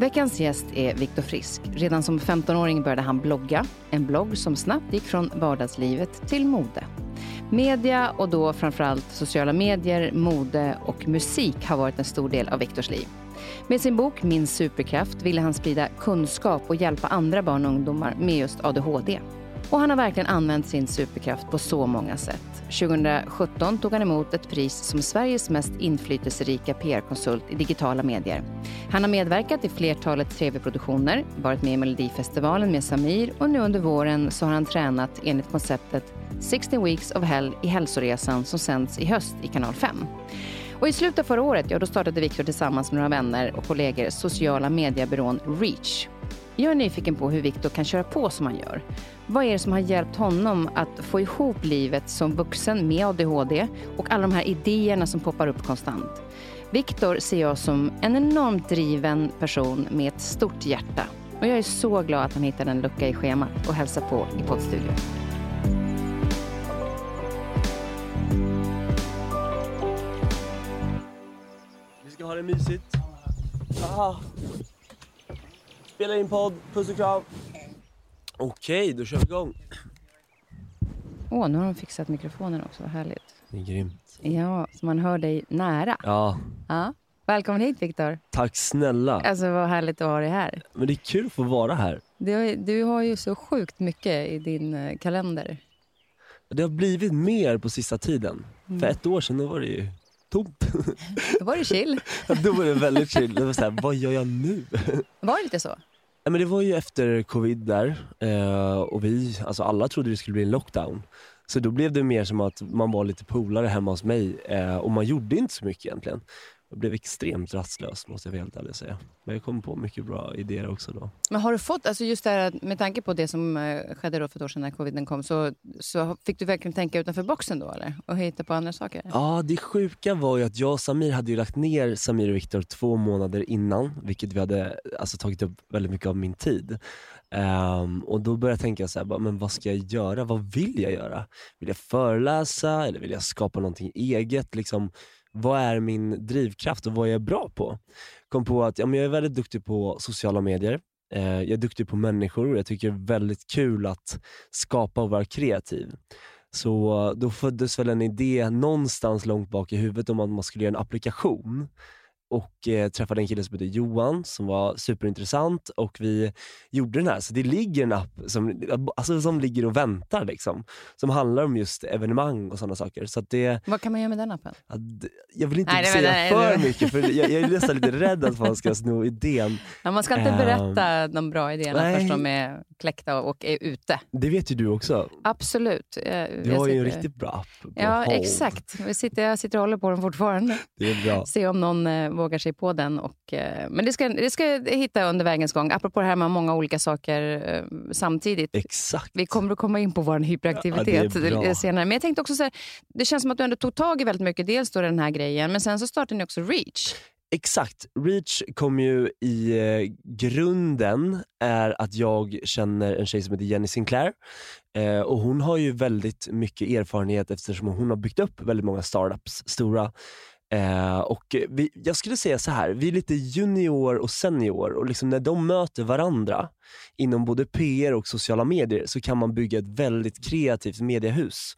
Veckans gäst är Viktor Frisk. Redan som 15-åring började han blogga. En blogg som snabbt gick från vardagslivet till mode. Media och då framförallt sociala medier, mode och musik har varit en stor del av Viktors liv. Med sin bok Min superkraft ville han sprida kunskap och hjälpa andra barn och ungdomar med just ADHD. Och han har verkligen använt sin superkraft på så många sätt. 2017 tog han emot ett pris som Sveriges mest inflytelserika PR-konsult i digitala medier. Han har medverkat i flertalet tv-produktioner, varit med i Melodifestivalen med Samir och nu under våren så har han tränat enligt konceptet 60 Weeks of Hell i hälsoresan som sänds i höst i kanal 5. Och I slutet av förra året ja, då startade Viktor tillsammans med några vänner och kollegor sociala mediebyrån Reach. Jag är nyfiken på hur Viktor kan köra på som han gör. Vad är det som har hjälpt honom att få ihop livet som vuxen med ADHD och alla de här idéerna som poppar upp konstant? Viktor ser jag som en enormt driven person med ett stort hjärta. Och jag är så glad att han hittade en lucka i schemat och hälsar på i poddstudion. Vi ska ha det mysigt. Aha. Spela in podd, puss och kram. Okej, då kör vi igång. Åh, oh, nu har de fixat mikrofonen också, vad härligt. Det är grymt. Ja, så man hör dig nära. Ja. ja. Välkommen hit Viktor. Tack snälla. Alltså vad härligt att ha dig här. Men det är kul att få vara här. Du, du har ju så sjukt mycket i din eh, kalender. Det har blivit mer på sista tiden. Mm. För ett år sedan var det ju tomt. Då var det chill. då var det väldigt chill. Det var så här, vad gör jag nu? Var det lite så? Men det var ju efter covid där eh, och vi, alltså alla trodde det skulle bli en lockdown. Så då blev det mer som att man var lite polare hemma hos mig eh, och man gjorde inte så mycket egentligen. Jag blev extremt rastlös måste jag helt ärligt säga. Men jag kom på mycket bra idéer också då. Men har du fått, alltså just det här, med tanke på det som eh, skedde då för ett år sedan när coviden kom, så, så fick du verkligen tänka utanför boxen då eller? Och hitta på andra saker? Ja, det sjuka var ju att jag och Samir hade lagt ner Samir och Viktor två månader innan, vilket vi hade alltså, tagit upp väldigt mycket av min tid. Um, och då började jag tänka så här, men vad ska jag göra? Vad vill jag göra? Vill jag föreläsa eller vill jag skapa någonting eget? Liksom, vad är min drivkraft och vad är jag bra på? Kom på att ja, men jag är väldigt duktig på sociala medier. Eh, jag är duktig på människor och jag tycker det är väldigt kul att skapa och vara kreativ. Så eh, då föddes väl en idé någonstans långt bak i huvudet om att man skulle göra en applikation och eh, träffade en kille som heter Johan som var superintressant och vi gjorde den här. Så det ligger en app som, alltså, som ligger och väntar liksom. Som handlar om just evenemang och sådana saker. Så det, Vad kan man göra med den appen? jag vill inte nej, säga nej, för nej. mycket för jag, jag, är nästan lite rädd att folk ska sno idén. Ja, man ska inte berätta um, de bra idéerna nej. först de är kläckta och är ute. Det vet ju du också. Absolut. Jag, du har ju en riktigt bra app. Ja, hold. exakt. Jag sitter, jag sitter och håller på den fortfarande. Det är bra. Se om någon eh, vågar sig på den. Och, eh, men det ska, det ska jag hitta under vägens gång. Apropå det här med många olika saker eh, samtidigt. Exakt. Vi kommer att komma in på vår hyperaktivitet Ja, senare. Men jag tänkte också så här, det känns som att du ändå tog tag i väldigt mycket. Dels då den här grejen, men sen så startade ni också Reach. Exakt. Reach kom ju i eh, grunden är att jag känner en tjej som heter Jenny Sinclair. Eh, och Hon har ju väldigt mycket erfarenhet eftersom hon har byggt upp väldigt många startups, stora. Eh, och vi, Jag skulle säga så här, vi är lite junior och senior och liksom när de möter varandra inom både PR och sociala medier så kan man bygga ett väldigt kreativt mediehus.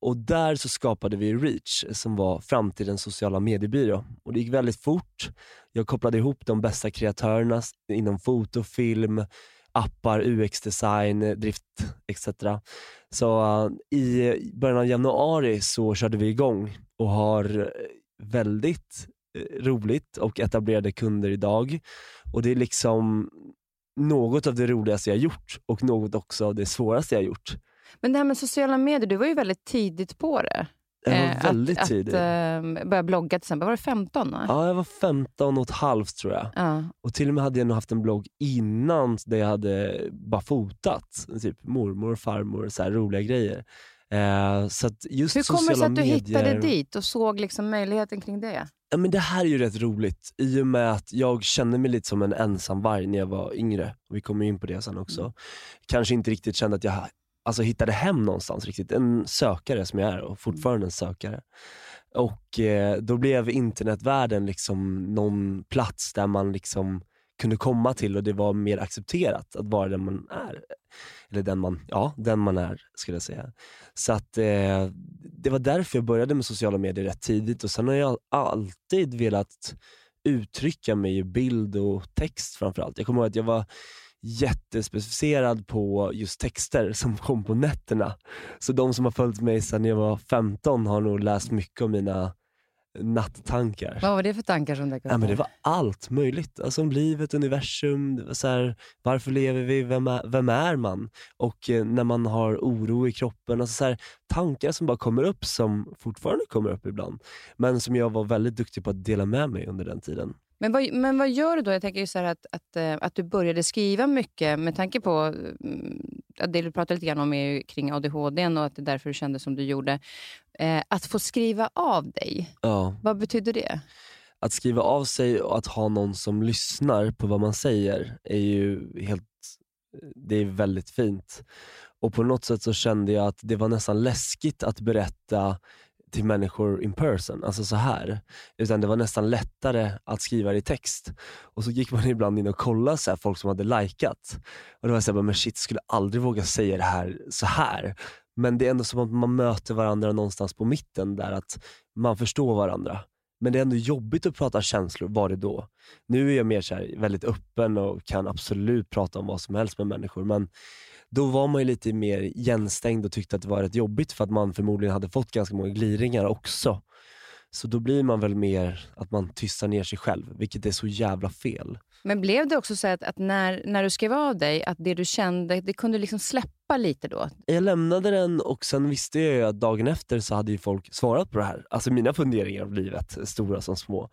Och där så skapade vi Reach som var framtidens sociala mediebyrå. Och det gick väldigt fort. Jag kopplade ihop de bästa kreatörerna inom foto, film, appar, UX-design, drift etc. Så uh, i början av januari så körde vi igång och har eh, väldigt uh, roligt och etablerade kunder idag. Och det är liksom något av det roligaste jag gjort och något också av det svåraste jag gjort. Men det här med sociala medier, du var ju väldigt tidigt på det. Jag var eh, väldigt att, tidig. Att eh, börja blogga till exempel. Var du 15? Va? Ja, jag var 15 och ett halvt tror jag. Ja. Och till och med hade jag nog haft en blogg innan där jag hade bara fotat. Typ mormor och farmor, så här roliga grejer. Eh, så just Hur kommer det sig att du medier... hittade dit och såg liksom möjligheten kring det? Ja, men det här är ju rätt roligt i och med att jag kände mig lite som en ensamvarg när jag var yngre. Vi kommer in på det sen också. Mm. Kanske inte riktigt kände att jag alltså, hittade hem någonstans riktigt. En sökare som jag är och fortfarande en sökare. Och eh, då blev internetvärlden liksom någon plats där man liksom kunde komma till och det var mer accepterat att vara den man är. Eller den man, ja, den man är skulle jag säga. Så att eh, det var därför jag började med sociala medier rätt tidigt och sen har jag alltid velat uttrycka mig i bild och text framförallt. Jag kommer ihåg att jag var jättespecificerad på just texter som kom på nätterna. Så de som har följt mig sedan jag var 15 har nog läst mycket om mina nattankar. Vad var det för tankar som dök upp? Ja, men det var allt möjligt. Alltså om livet, universum, så här, varför lever vi, vem är, vem är man? Och eh, när man har oro i kroppen. Alltså så här, tankar som bara kommer upp, som fortfarande kommer upp ibland. Men som jag var väldigt duktig på att dela med mig under den tiden. Men vad, men vad gör du då? Jag tänker så att, att, eh, att du började skriva mycket med tanke på mm, det du pratade lite grann om är kring ADHD och att det är därför du kände som du gjorde. Eh, att få skriva av dig, ja. vad betyder det? Att skriva av sig och att ha någon som lyssnar på vad man säger är ju helt, det är väldigt fint. Och på något sätt så kände jag att det var nästan läskigt att berätta till människor in person, alltså så här. Utan det var nästan lättare att skriva det i text. Och så gick man ibland in och kollade så här, folk som hade likat. Och då var jag såhär, men shit, jag skulle aldrig våga säga det här så här. Men det är ändå som att man möter varandra någonstans på mitten där, att man förstår varandra. Men det är ändå jobbigt att prata känslor, var det då? Nu är jag mer så här, väldigt öppen och kan absolut prata om vad som helst med människor. Men då var man ju lite mer igenstängd och tyckte att det var rätt jobbigt för att man förmodligen hade fått ganska många gliringar också. Så då blir man väl mer att man tystar ner sig själv, vilket är så jävla fel. Men blev det också så att, att, när, när du skrev av dig, att det du kände, det kunde liksom släppa lite då? Jag lämnade den och sen visste jag ju att dagen efter så hade ju folk svarat på det här. Alltså mina funderingar om livet, stora som små.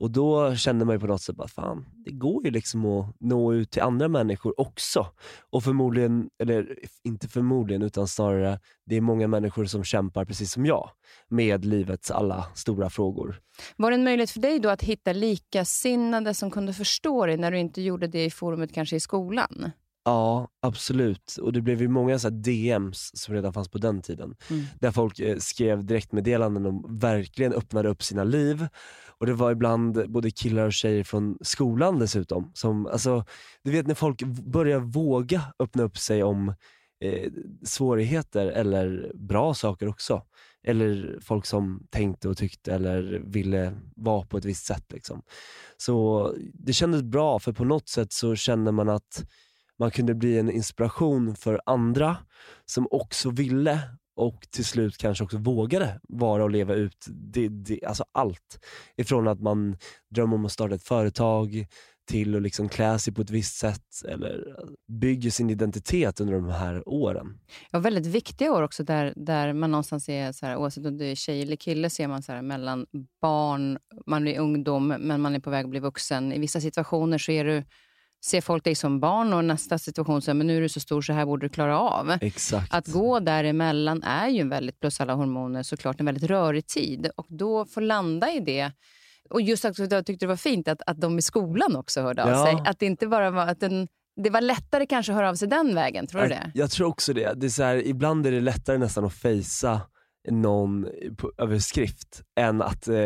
Och då kände man ju på något sätt att fan, det går ju liksom att nå ut till andra människor också. Och förmodligen, eller inte förmodligen, utan snarare det är många människor som kämpar precis som jag med livets alla stora frågor. Var det en möjlighet för dig då att hitta likasinnade som kunde förstå dig när du inte gjorde det i forumet kanske i skolan? Ja, absolut. Och det blev ju många så DMs som redan fanns på den tiden. Mm. Där folk eh, skrev direktmeddelanden och verkligen öppnade upp sina liv. Och Det var ibland både killar och tjejer från skolan dessutom. Som, alltså, du vet när folk börjar våga öppna upp sig om eh, svårigheter eller bra saker också. Eller folk som tänkte och tyckte eller ville vara på ett visst sätt. Liksom. Så det kändes bra för på något sätt så kände man att man kunde bli en inspiration för andra som också ville och till slut kanske också vågade vara och leva ut det, det, alltså allt. Ifrån att man drömmer om att starta ett företag till att liksom klä sig på ett visst sätt eller bygger sin identitet under de här åren. Ja, väldigt viktiga år också där, där man någonstans är, så här, oavsett om det är tjej eller kille, ser man så här, mellan barn, man är ungdom men man är på väg att bli vuxen. I vissa situationer så är du ser folk dig som barn och nästa situation så men nu är du så stor så här borde du klara av. Exakt. Att gå däremellan är ju en väldigt, plus alla hormoner, såklart en väldigt rörig tid. Och då få landa i det och just att jag tyckte det var fint att, att de i skolan också hörde av Ja. sig. Att det inte bara var att den, det var lättare kanske att höra av sig den vägen. Tror du det? Jag, jag tror också det. det är så här, ibland är det lättare nästan att fejsa någon på, över skrift än att eh,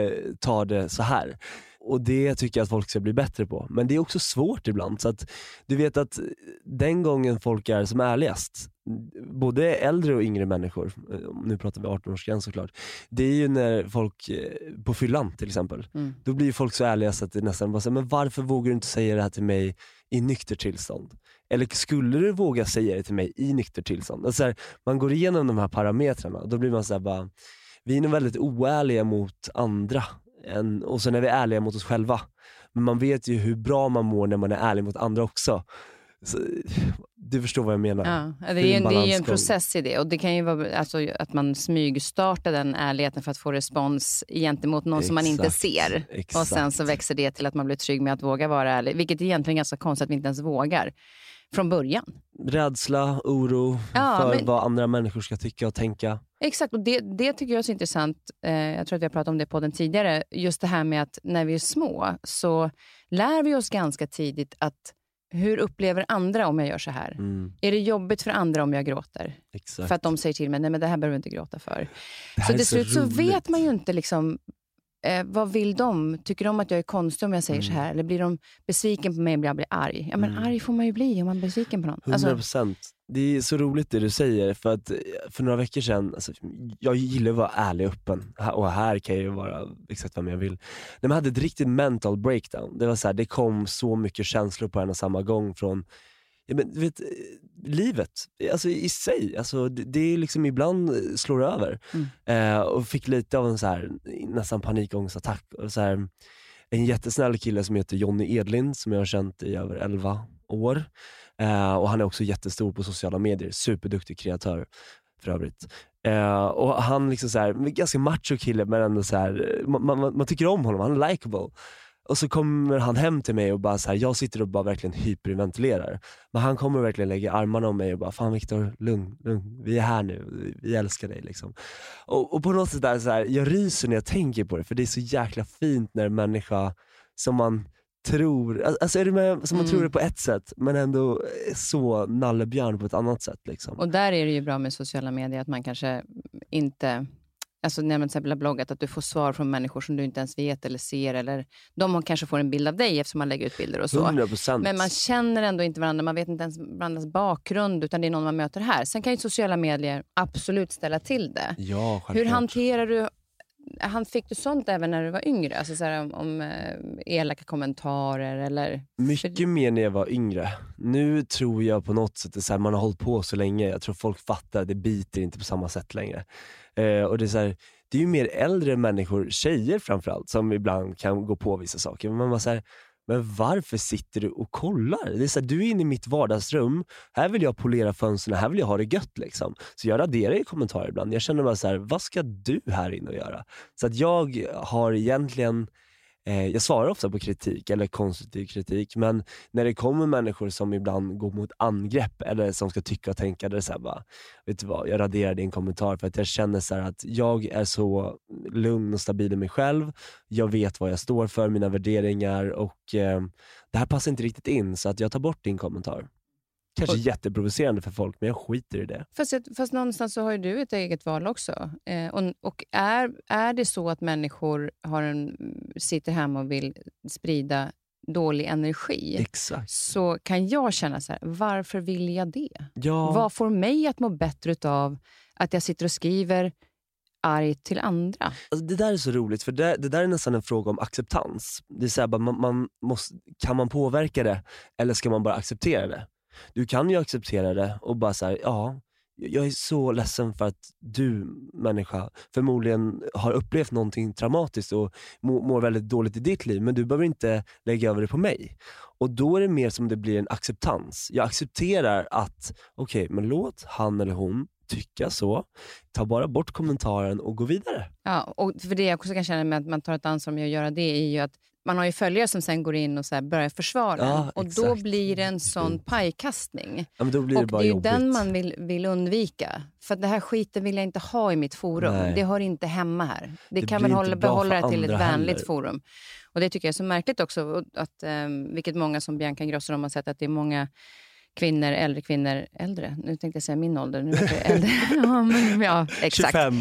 ta det så här. Och det tycker jag att folk ska bli bättre på. Men det är också svårt ibland. Så att du vet att den gången folk är som ärligast, både äldre och yngre människor, eh, nu pratar vi 18-årsgräns såklart, det är ju när folk eh, på fyllan till exempel, Mm. då blir folk så ärliga så att det nästan bara säger men varför vågar du inte säga det här till mig i nykter tillstånd? Eller skulle du våga säga det till mig i nykter tillstånd? Alltså så här, man går igenom de här parametrarna och då blir man så här bara, vi är nog väldigt oärliga mot andra än, och sen är vi ärliga mot oss själva. Men man vet ju hur bra man mår när man är ärlig mot andra också. Så, du förstår vad jag menar? Ja, det är en en, det är ju en process i det. Och det kan ju vara alltså, att man smygstartar den ärligheten för att få respons gentemot någon som man inte Exakt, ser. exakt. Och sen så växer det till att man blir trygg med att våga vara ärlig. Vilket är egentligen ganska konstigt att vi inte ens vågar från början. Rädsla, oro Ja, för men- vad andra människor ska tycka och tänka. Exakt, och det, det tycker jag är så intressant. Eh, jag tror att har pratat om det på den tidigare. Just det här med att när vi är små så lär vi oss ganska tidigt att hur upplever andra om jag gör så här? Mm, Är det jobbigt för andra om jag gråter? exakt. För att de säger till mig, nej men det här behöver du inte gråta för. Det Så till slut så vet man ju inte liksom, eh, vad vill de? Tycker de att jag är konstig om jag säger så här? Eller blir de besviken på mig om jag blir arg? Ja, men Mm. arg får man ju bli om man är besviken på någon. 100 Alltså, procent. Det är så roligt det du säger, för att eh, för några veckor sedan, alltså, jag gillar att vara ärlig och öppen, och här kan jag ju vara exakt vem jag vill. När man hade ett riktigt mental breakdown, det var så här, det kom så mycket känslor på en och samma gång från ja, men, vet, eh, livet alltså, i sig. Alltså, det, det är liksom ibland eh, slår över. Eh, och fick lite av en så här, nästan panikångestattack. Och så här, en jättesnäll kille som heter Jonny Edlind som jag har känt i över 11 år. Eh, och Han är också jättestor på sociala medier, superduktig kreatör för övrigt. Eh, och Han liksom så här, ganska macho kille men ändå så här, man, man, man tycker om honom, han är likable. Och så kommer han hem till mig och bara så här, jag sitter och bara verkligen hyperventilerar. Men han kommer verkligen lägga armarna om mig och bara, fan Viktor, lugn, lugn, vi är här nu, vi älskar dig. Liksom. Och, och på något sätt där, så här, jag ryser när jag tänker på det, för det är så jäkla fint när en människa som man tror, alltså är du med, som man Mm. tror det på ett sätt, men ändå så nallebjörn på ett annat sätt. Liksom. och där är det ju bra med sociala medier att man kanske inte... Alltså när man till exempel har bloggat, att du får svar från människor som du inte ens vet eller ser. Eller de kanske får en bild av dig eftersom man lägger ut bilder och så. 100%. Men man känner ändå inte varandra, man vet inte ens varandras bakgrund, utan det är någon man möter här. Sen kan ju sociala medier absolut ställa till det. ja, Hur självklart. hanterar du... Han fick du sånt även när du var yngre? Alltså så här, om, om eh, elaka kommentarer eller... Mycket mer när jag var yngre. Nu tror jag på något sätt att man har hållit på så länge, jag tror folk fattar, det biter inte på samma sätt längre. Eh, och det är, så här, det är ju mer äldre människor, tjejer framförallt, som ibland kan gå på vissa saker. Men man bara så här, men varför sitter du och kollar? Det är så här, du är inne i mitt vardagsrum, här vill jag polera fönstren, här vill jag ha det gött. Liksom. Så jag raderar i kommentarer ibland. Jag känner bara så här, vad ska du här inne och göra? Så att jag har egentligen Eh, Eh, jag svarar ofta på kritik eller konstruktiv kritik men när det kommer människor som ibland går mot angrepp eller som ska tycka och tänka, det är så bara, vet du vad, jag raderar din kommentar för att jag känner så här att jag är så lugn och stabil i mig själv. Jag vet vad jag står för, mina värderingar och eh, det här passar inte riktigt in så att jag tar bort din kommentar. Kanske jätteprovocerande för folk men jag skiter i det. Fast, fast någonstans så har ju du ett eget val också. Eh, och och är, är det så att människor har en, sitter hemma och vill sprida dålig energi, Exakt. så kan jag känna så här, varför vill jag det? Ja. Vad får mig att må bättre av att jag sitter och skriver argt till andra? Alltså det där är så roligt, för det, det där är nästan en fråga om acceptans. Det är så här, man, man måste, kan man påverka det eller ska man bara acceptera det? Du kan ju acceptera det och bara säga ja, jag är så ledsen för att du människa förmodligen har upplevt någonting traumatiskt och mår, väldigt dåligt i ditt liv, men du behöver inte lägga över det på mig. Och då är det mer som det blir en acceptans. Jag accepterar att, okej, okay, men låt han eller hon tycka så. Ta bara bort kommentaren och gå vidare. Ja, och för det jag också kan känna med att man tar ett ansvar med att göra det är ju att man har ju följare som sen går in och så börjar försvara ja, och då blir det en sån pajkastning. Ja, men då blir det och bara det är jobbigt. den man vill, vill undvika. För det här skiten vill jag inte ha i mitt forum. Nej. Det hör inte hemma här. Det, det kan man hålla, behålla det till ett vänligt heller. forum. Och Det tycker jag är så märkligt också, att, um, vilket många som Bianca Ingrosso har sett, att det är många kvinnor, äldre kvinnor, äldre, nu tänkte jag säga min ålder, nu är äldre, ja, men, ja, exakt, 25.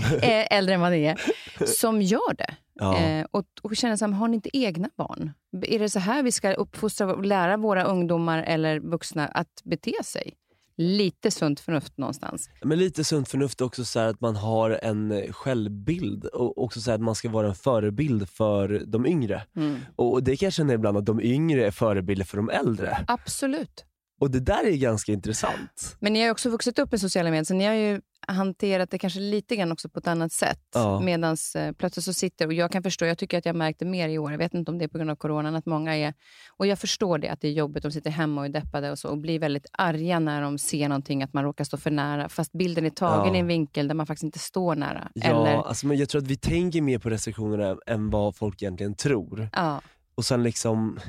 äldre än vad det är, som gör det. Ja. Eh, och, och känner så här, har ni inte egna barn? Är det så här vi ska uppfostra och lära våra ungdomar eller vuxna att bete sig? Lite sunt förnuft någonstans. Men lite sunt förnuft också så att man har en självbild och också så att man ska vara en förebild för de yngre. Mm. Och Det kan jag känna ibland att de yngre är förebilder för de äldre. Absolut. Och det där är ganska intressant. Men ni har också vuxit upp med sociala medier, så ni har ju hanterat det kanske lite grann också på ett annat sätt. Ja. Medan eh, plötsligt så sitter, och jag kan förstå, jag tycker att jag märkt det mer i år, jag vet inte om det är på grund av coronan, att många är, och jag förstår det, att det är jobbigt, de sitter hemma och är deppade och så, och blir väldigt arga när de ser någonting, att man råkar stå för nära, fast bilden är tagen ja. i en vinkel där man faktiskt inte står nära. Ja, Eller... alltså, men jag tror att vi tänker mer på restriktionerna än vad folk egentligen tror. Ja. Och sen liksom,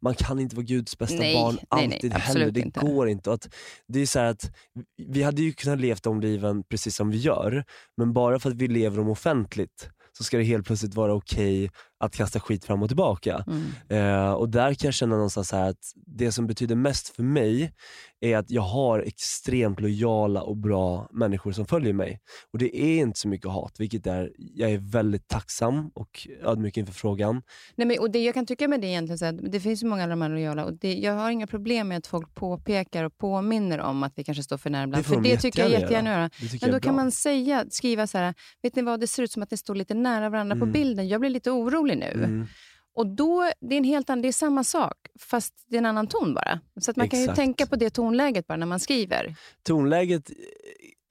man kan inte vara Guds bästa nej, barn alltid nej, nej, heller. Det inte. går inte. Och att, det är så att, vi hade ju kunnat leva de liven precis som vi gör, men bara för att vi lever dem offentligt så ska det helt plötsligt vara okej okay att kasta skit fram och tillbaka. Mm. Eh, och där kan jag känna någonstans här att det som betyder mest för mig är att jag har extremt lojala och bra människor som följer mig. Och det är inte så mycket hat, vilket är, jag är väldigt tacksam och ödmjuk inför frågan. Nej, men, och det jag kan tycka med det egentligen, så att det finns ju många av de här lojala och det, jag har inga problem med att folk påpekar och påminner om att vi kanske står för nära ibland. Det för det tycker jag jättegärna göra. Men då kan man säga, skriva så här, vet ni vad, det ser ut som att ni står lite nära varandra mm. på bilden. Jag blir lite orolig nu. Mm. Och då, det är en helt annan, det är samma sak, fast det är en annan ton bara. Så att man Exakt. kan ju tänka på det tonläget bara när man skriver. Tonläget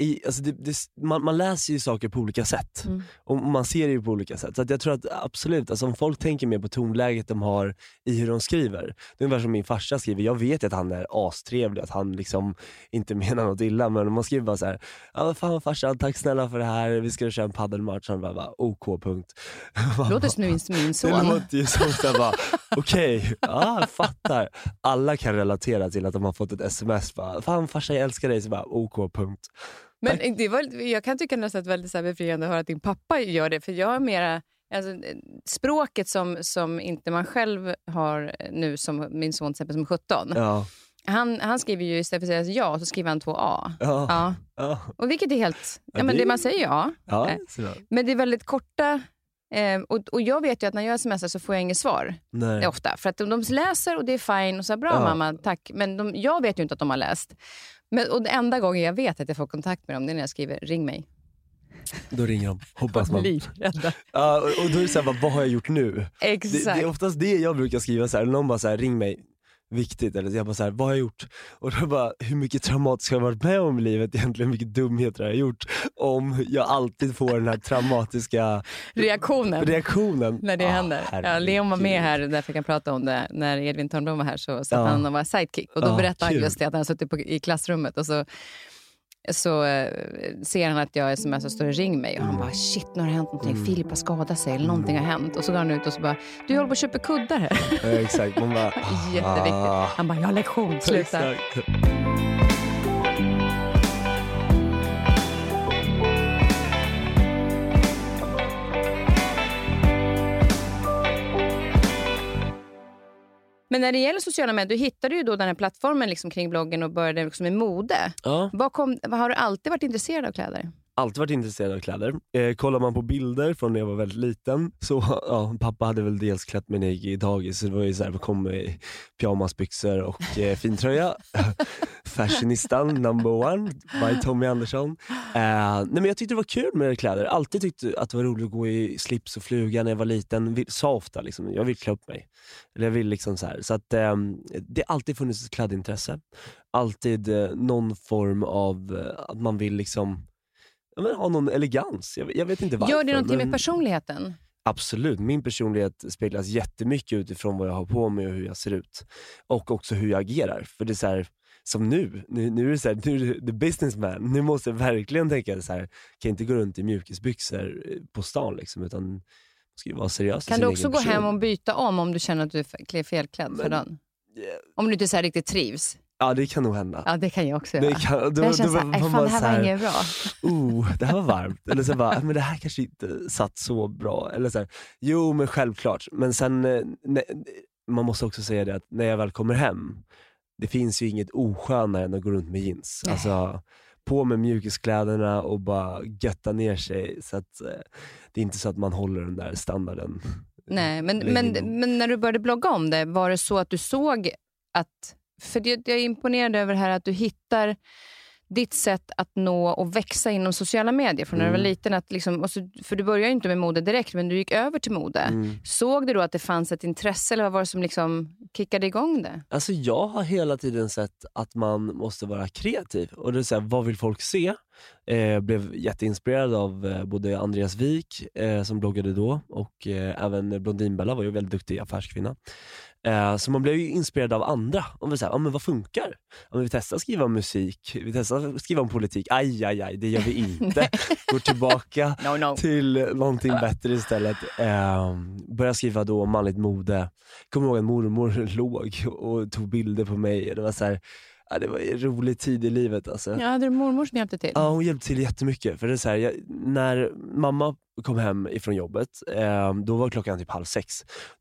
i, alltså det, det, man, man, läser ju saker på olika sätt mm. och man ser det på olika sätt. Så jag tror att absolut, alltså om folk tänker mer på tonläget de har i hur de skriver. Det är ungefär som min farsa skriver, jag vet att han är astrevlig, att han liksom inte menar något illa men man skriver bara så här, ja fan farsan tack snälla för det här, vi ska köra en paddelmatch. Han bara, bara OK punkt. Låter som min son. Det låter ju som såhär okej, okay, jag fattar. Alla kan relatera till att de har fått ett sms, bara, fan farsan jag älskar dig, så bara OK punkt. Men det var, jag kan tycka nästan att det väldigt så befriande att höra att din pappa gör det. För jag är mera... Alltså, språket som, som inte man själv har nu, som min son till som är 17. Ja. Han, han skriver ju istället för att säga ja, så skriver han två A. Ja. ja. ja. Och vilket är helt... Ja, men det, man säger ja. ja eh, men det är väldigt korta... Eh, och, och jag vet ju att när jag smsar så får jag inget svar. Nej. Ofta. För att de läser och det är fine och så bra mamma, tack. Men de, jag vet ju inte att de har läst. Men, och den enda gången jag vet att jag får kontakt med dem, det är när jag skriver ring mig. Då ringer de, hoppas man. Livrädda. Ja, och, och då är det såhär, vad har jag gjort nu? Exakt. Det, det är oftast det jag brukar skriva, så här, någon bara så här, ring mig viktigt. Eller jag bara så här, vad har jag gjort? Och då bara, hur mycket traumatiskt har jag varit med om i livet egentligen? Hur mycket dumheter har jag gjort? Om jag alltid får den här traumatiska reaktionen, reaktionen. när det ah, händer. Ja, Leon var med här, därför jag kan prata om det. När Edvin Törnblom var här så satt ja. han och var sidekick. Och då ah, berättade han just det, att han suttit på, i klassrummet och så så eh, ser han att jag smsar och står och ring mig och han bara shit nu har det hänt någonting, mm. Filip har skadat sig eller någonting har hänt. Och så går han ut och så bara du håller på att köpa kuddar här. Ja, exakt, man bara Jätteviktigt. Ah. Han bara jag har lektion, sluta. Exakt. Men när det gäller sociala medier, du hittade ju då den här plattformen liksom kring bloggen och började liksom med mode. Ja. Vad kom, vad har du alltid varit intresserad av kläder? Alltid varit intresserad av kläder. Eh, kollar man på bilder från när jag var väldigt liten, så ja, pappa hade väl dels klätt mig när jag gick i dagis, så det var ju såhär, kom i pyjamasbyxor och eh, fintröja. Fashionistan number one by Tommy Andersson. Eh, nej men jag tyckte det var kul med kläder, alltid tyckte att det var roligt att gå i slips och fluga när jag var liten. Vill, sa ofta liksom, jag vill klä upp mig. Eller jag vill liksom så här. Så att, eh, det har alltid funnits ett klädintresse. Alltid eh, någon form av eh, att man vill liksom ja, men, ha någon elegans. Jag, jag vet inte varför. Gör det någonting men... med personligheten? Absolut, min personlighet speglas jättemycket utifrån vad jag har på mig och hur jag ser ut. Och också hur jag agerar. För det är här, som nu, nu, nu är det så här, nu är det the businessman. Nu måste jag verkligen tänka så här, kan inte gå runt i mjukisbyxor på stan liksom, utan ska ju vara seriös Kan du också gå hem och byta om om du känner att du är felklädd för dagen? Om du inte så riktigt trivs? Ja det kan nog hända. Ja det kan jag också göra. Det, kan, då, jag känner såhär, fan det här var inget bra. Oh, det här var varmt. Eller så bara, men det här kanske inte satt så bra. Eller så här, jo men självklart. Men sen, eh, ne, man måste också säga det att när jag väl kommer hem, det finns ju inget oskönare än att gå runt med jeans. Alltså, på med mjukiskläderna och bara götta ner sig. Så att, eh, det är inte så att man håller den där standarden. Nej, men, men, men när du började blogga om det, var det så att du såg att för jag är imponerad över det här att du hittar ditt sätt att nå och växa inom sociala medier från när du var mm. liten. Att liksom, så, för du började inte med mode direkt, men du gick över till mode. Mm. Såg du då att det fanns ett intresse eller vad var det som liksom kickade igång det? Alltså jag har hela tiden sett att man måste vara kreativ. Och det är så här, Vad vill folk se? Eh, blev jätteinspirerad av eh, både Andreas Wik eh, som bloggade då och eh, även Blondinbella var ju väldigt duktig affärskvinna. Eh, så man blev ju inspirerad av andra. Om vi säger, ja, men vad funkar? Ja, vi testar att skriva om musik, vi testar att skriva om politik. Aj, aj, aj, det gör vi inte. Går tillbaka no, no. till någonting bättre istället. Eh, börjar skriva då om manligt mode. Kommer ihåg att mormor låg och tog bilder på mig. Det var så här, Ja, det var en rolig tid i livet. Alltså. Ja, hade du mormor som hjälpte till? Ja, hon hjälpte till jättemycket. För det är så här, jag, när mamma kom hem ifrån jobbet, eh, då var klockan typ halv sex.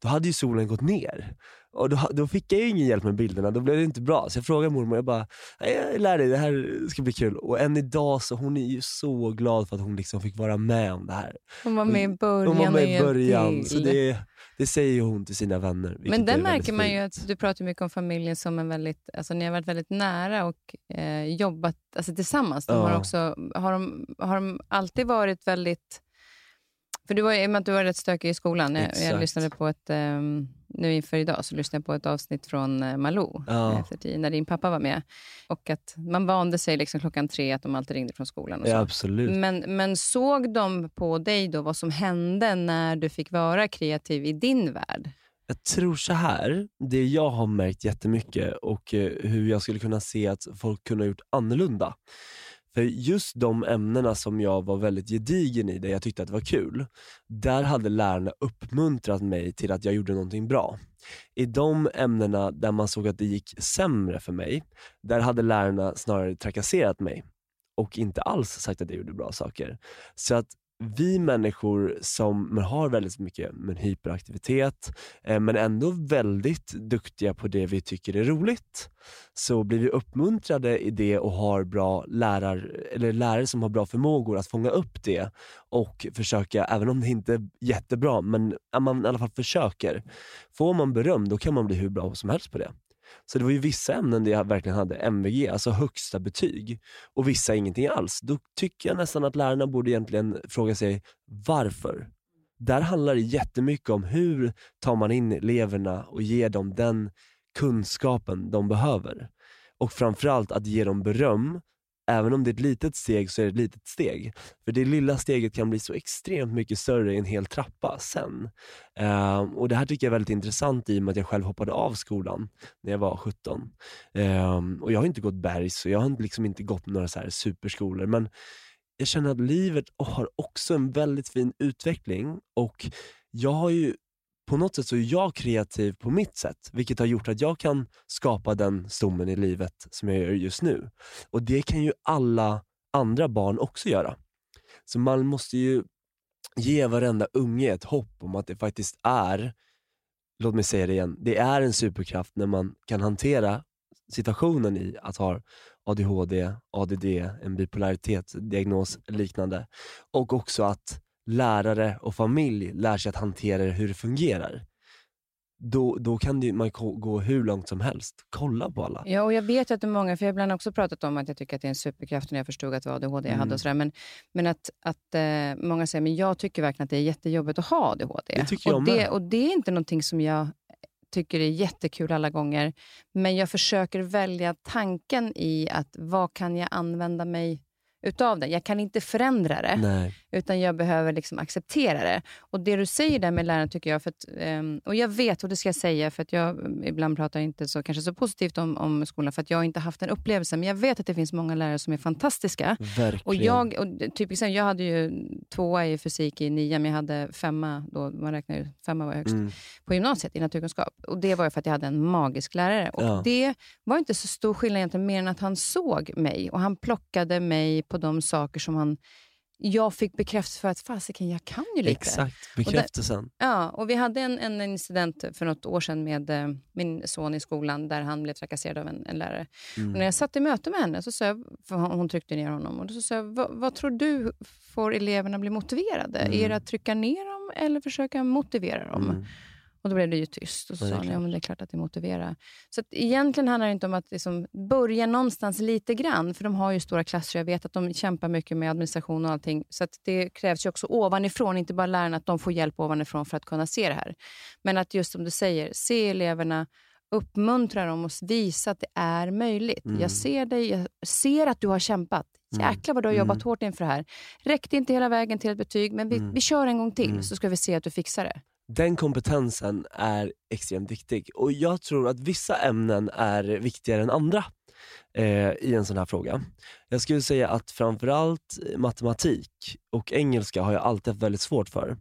Då hade ju solen gått ner. Och då, då fick jag ingen hjälp med bilderna, då blev det inte bra. Så jag frågade mormor, jag bara, jag lär dig, det här ska bli kul. Och än idag så hon är ju så glad för att hon liksom fick vara med om det här. Hon var med i början Hon var med i början. Så det, det säger hon till sina vänner. Men där märker man ju att du pratar mycket om familjen som en väldigt, alltså ni har varit väldigt nära och eh, jobbat alltså, tillsammans. De har, också, har, de, har de alltid varit väldigt för du var, i och med att du var rätt stökig i skolan. Jag, jag lyssnade på ett, um, nu inför idag så lyssnade jag på ett avsnitt från uh, Malou, ja. efter, när din pappa var med. Och att man vande sig liksom klockan tre att de alltid ringde från skolan. Och så. Ja, absolut. Men, men såg de på dig då vad som hände när du fick vara kreativ i din värld? Jag tror så här, det jag har märkt jättemycket och uh, hur jag skulle kunna se att folk kunde ha gjort annorlunda för just de ämnena som jag var väldigt gedigen i, där jag tyckte att det var kul, där hade lärarna uppmuntrat mig till att jag gjorde någonting bra. I de ämnena där man såg att det gick sämre för mig, där hade lärarna snarare trakasserat mig och inte alls sagt att jag gjorde bra saker. Så att vi människor som har väldigt mycket men hyperaktivitet, eh, men ändå väldigt duktiga på det vi tycker är roligt, så blir vi uppmuntrade i det och har bra lärare, eller lärare som har bra förmågor att fånga upp det och försöka, även om det inte är jättebra, men man i alla fall försöker. Får man beröm, då kan man bli hur bra som helst på det. Så det var ju vissa ämnen där jag verkligen hade MVG, alltså högsta betyg, och vissa ingenting alls. Då tycker jag nästan att lärarna borde egentligen fråga sig varför. Där handlar det jättemycket om hur tar man in eleverna och ger dem den kunskapen de behöver. Och framförallt att ge dem beröm även om det är ett litet steg så är det ett litet steg. För det lilla steget kan bli så extremt mycket större i en hel trappa sen. Eh, och Det här tycker jag är väldigt intressant i och med att jag själv hoppade av skolan när jag var 17. Eh, och Jag har inte gått bergs och jag har liksom inte gått några så här superskolor men jag känner att livet har också en väldigt fin utveckling och jag har ju på något sätt så är jag kreativ på mitt sätt, vilket har gjort att jag kan skapa den stommen i livet som jag gör just nu. Och det kan ju alla andra barn också göra. Så man måste ju ge varenda unge ett hopp om att det faktiskt är, låt mig säga det igen, det är en superkraft när man kan hantera situationen i att ha ADHD, ADD, en bipolaritetsdiagnos liknande. Och också att lärare och familj lär sig att hantera hur det fungerar då, då kan det, man gå hur långt som helst. Kolla på alla. Ja, och jag vet att det är många, för jag har ibland också pratat om att jag tycker att det är en superkraft när jag förstod att det var ADHD jag mm. hade och sådär. Men, men att, att eh, många säger, men jag tycker verkligen att det är jättejobbigt att ha ADHD. Det tycker jag och med. det, och det är inte någonting som jag tycker är jättekul alla gånger. Men jag försöker välja tanken i att vad kan jag använda mig utav det. Jag kan inte förändra det, Nej. Utan jag behöver liksom acceptera det. Och Det du säger där med läraren tycker jag, för att, um, och jag vet, och det ska jag säga, för att jag ibland pratar inte så, kanske så positivt om, om skolan, för att jag inte haft den upplevelsen. Men jag vet att det finns många lärare som är fantastiska. Verkligen. Och jag, och typ, jag hade ju tvåa i fysik i nian, men jag hade femma, då, man räknar ju femma var högst, mm. på gymnasiet i naturkunskap. Och Det var för att jag hade en magisk lärare. Och ja. Det var inte så stor skillnad egentligen, mer än att han såg mig och han plockade mig på de saker som han jag fick bekräftelse för att fasiken, jag kan ju lite. Exakt, bekräftelsen. Och där, ja, och vi hade en, en incident för något år sedan med eh, min son i skolan där han blev trakasserad av en, en lärare. Mm. Och när jag satt i möte med henne, så sa jag, för hon tryckte ner honom, och så sa jag, vad, vad tror du får eleverna bli motiverade? Mm. Är det att trycka ner dem eller försöka motivera dem? Mm. Och Då blev det ju tyst. Och så sa han, ja, men det är klart att det motiverar. Så att egentligen handlar det inte om att liksom börja någonstans lite grann, för de har ju stora klasser. Jag vet att de kämpar mycket med administration och allting. Så att det krävs ju också ovanifrån, inte bara lärarna, att de får hjälp ovanifrån för att kunna se det här. Men att just som du säger, se eleverna, uppmuntra dem och visa att det är möjligt. Mm. Jag ser dig, jag ser att du har kämpat. Mm. Jäklar vad du har jobbat mm. hårt inför det här. Räckte inte hela vägen till ett betyg, men vi, mm. vi kör en gång till mm. så ska vi se att du fixar det den kompetensen är extremt viktig och jag tror att vissa ämnen är viktigare än andra eh, i en sån här fråga. Jag skulle säga att framförallt matematik och engelska har jag alltid haft väldigt svårt för.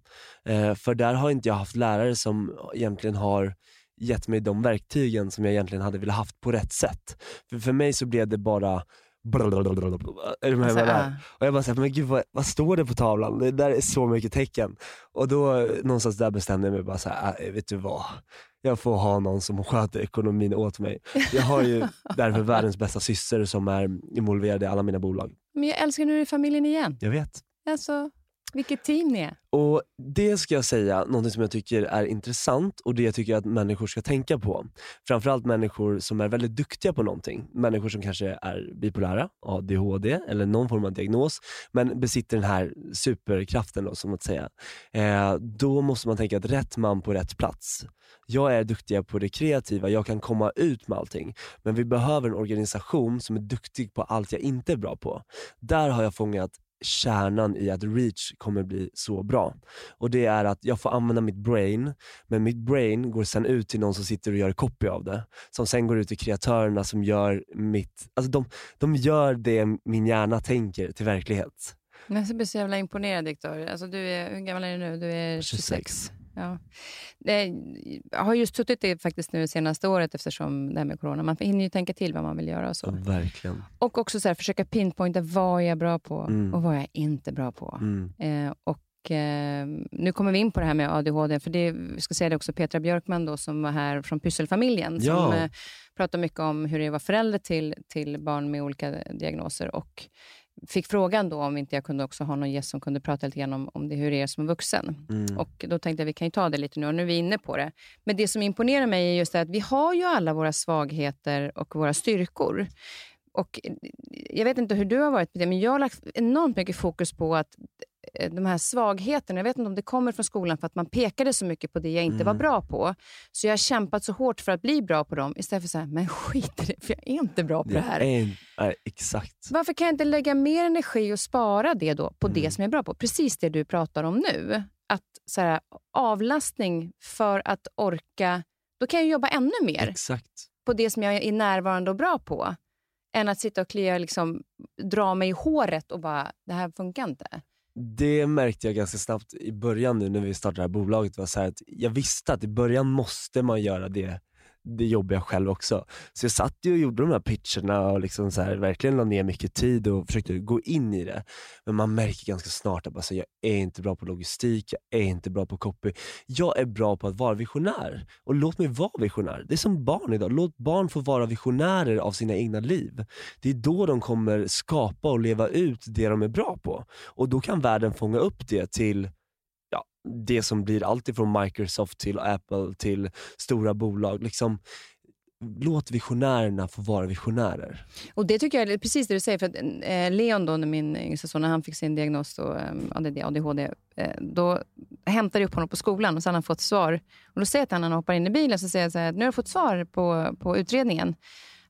Eh, för där har inte jag haft lärare som egentligen har gett mig de verktygen som jag egentligen hade velat haft på rätt sätt. För, för mig så blev det bara alltså, där? Och jag bara såhär, men gud vad, vad, står det på tavlan? Det där är så mycket tecken. Och då någonstans där bestämde jag mig bara såhär, äh, vet du vad? Jag får ha någon som sköter ekonomin åt mig. Jag har ju därför världens bästa syster som är involverad i alla mina bolag. Men jag älskar du är i familjen igen. Jag vet. Alltså, vilket team ni är. Och Det ska jag säga, något som jag tycker är intressant och det jag tycker att människor ska tänka på. Framförallt människor som är väldigt duktiga på någonting. Människor som kanske är bipolära, ADHD eller någon form av diagnos, men besitter den här superkraften då, som att säga. Eh, då måste man tänka att rätt man på rätt plats. Jag är duktig på det kreativa, jag kan komma ut med allting. Men vi behöver en organisation som är duktig på allt jag inte är bra på. Där har jag fångat kärnan i att reach kommer bli så bra. Och det är att jag får använda mitt brain, men mitt brain går sen ut till någon som sitter och gör copy av det. Som sen går ut till kreatörerna som gör mitt, alltså de, de gör det min hjärna tänker till verklighet. Jag blir så jävla imponerad Viktor. Alltså, du är, hur gammal är du nu? Du är 26. 26. Ja. Jag har just suttit det faktiskt nu senaste året eftersom det här med corona. Man hinner ju tänka till vad man vill göra och så. Ja, verkligen. Och också så här, försöka pinpointa vad jag är bra på mm. och vad jag inte är bra på. Mm. Eh, och eh, Nu kommer vi in på det här med ADHD. För det, vi ska säga det också, Petra Björkman då, som var här från Pysselfamiljen. Ja. Som eh, pratar mycket om hur det är att vara förälder till, till barn med olika diagnoser. Och fick frågan då om inte jag kunde också ha någon gäst som kunde prata lite grann om, om det, hur det är som vuxen. Mm. Och Då tänkte jag att vi kan ju ta det lite nu och nu är vi inne på det. Men det som imponerar mig är just det att vi har ju alla våra svagheter och våra styrkor. Och Jag vet inte hur du har varit med det, men jag har lagt enormt mycket fokus på att Eh, de här svagheterna, jag vet inte om det kommer från skolan för att man pekade så mycket på det jag inte mm. var bra på. Så jag har kämpat så hårt för att bli bra på dem istället för att säga, men skit i det, för jag är inte bra på det, det här. Är, är, exakt. Varför kan jag inte lägga mer energi och spara det då på mm. det som jag är bra på? Precis det du pratar om nu. Att så här, Avlastning för att orka, då kan jag jobba ännu mer exakt. på det som jag är närvarande och bra på. Än att sitta och klia, liksom, dra mig i håret och bara, det här funkar inte det märkte jag ganska snabbt i början nu när vi startade det här bolaget. Var så att jag visste att i början måste man göra det det jobbiga själv också. Så jag satt ju och gjorde de här pitcherna och liksom så här, verkligen la ner mycket tid och försökte gå in i det. Men man märker ganska snart att alltså, jag är inte bra på logistik, jag är inte bra på copy. Jag är bra på att vara visionär. Och låt mig vara visionär. Det är som barn idag. Låt barn få vara visionärer av sina egna liv. Det är då de kommer skapa och leva ut det de är bra på. Och då kan världen fånga upp det till det som blir allt ifrån Microsoft till Apple till stora bolag. Liksom, låt visionärerna få vara visionärer. Och Det tycker jag är precis det du säger. För att, eh, Leon, då, när min yngsta son, när han fick sin diagnos då, eh, ADHD, eh, då hämtade jag upp honom på skolan och så hade han fått svar. Och Då säger jag till honom när han hoppar in i bilen, så säger jag så här, nu har du fått svar på, på utredningen.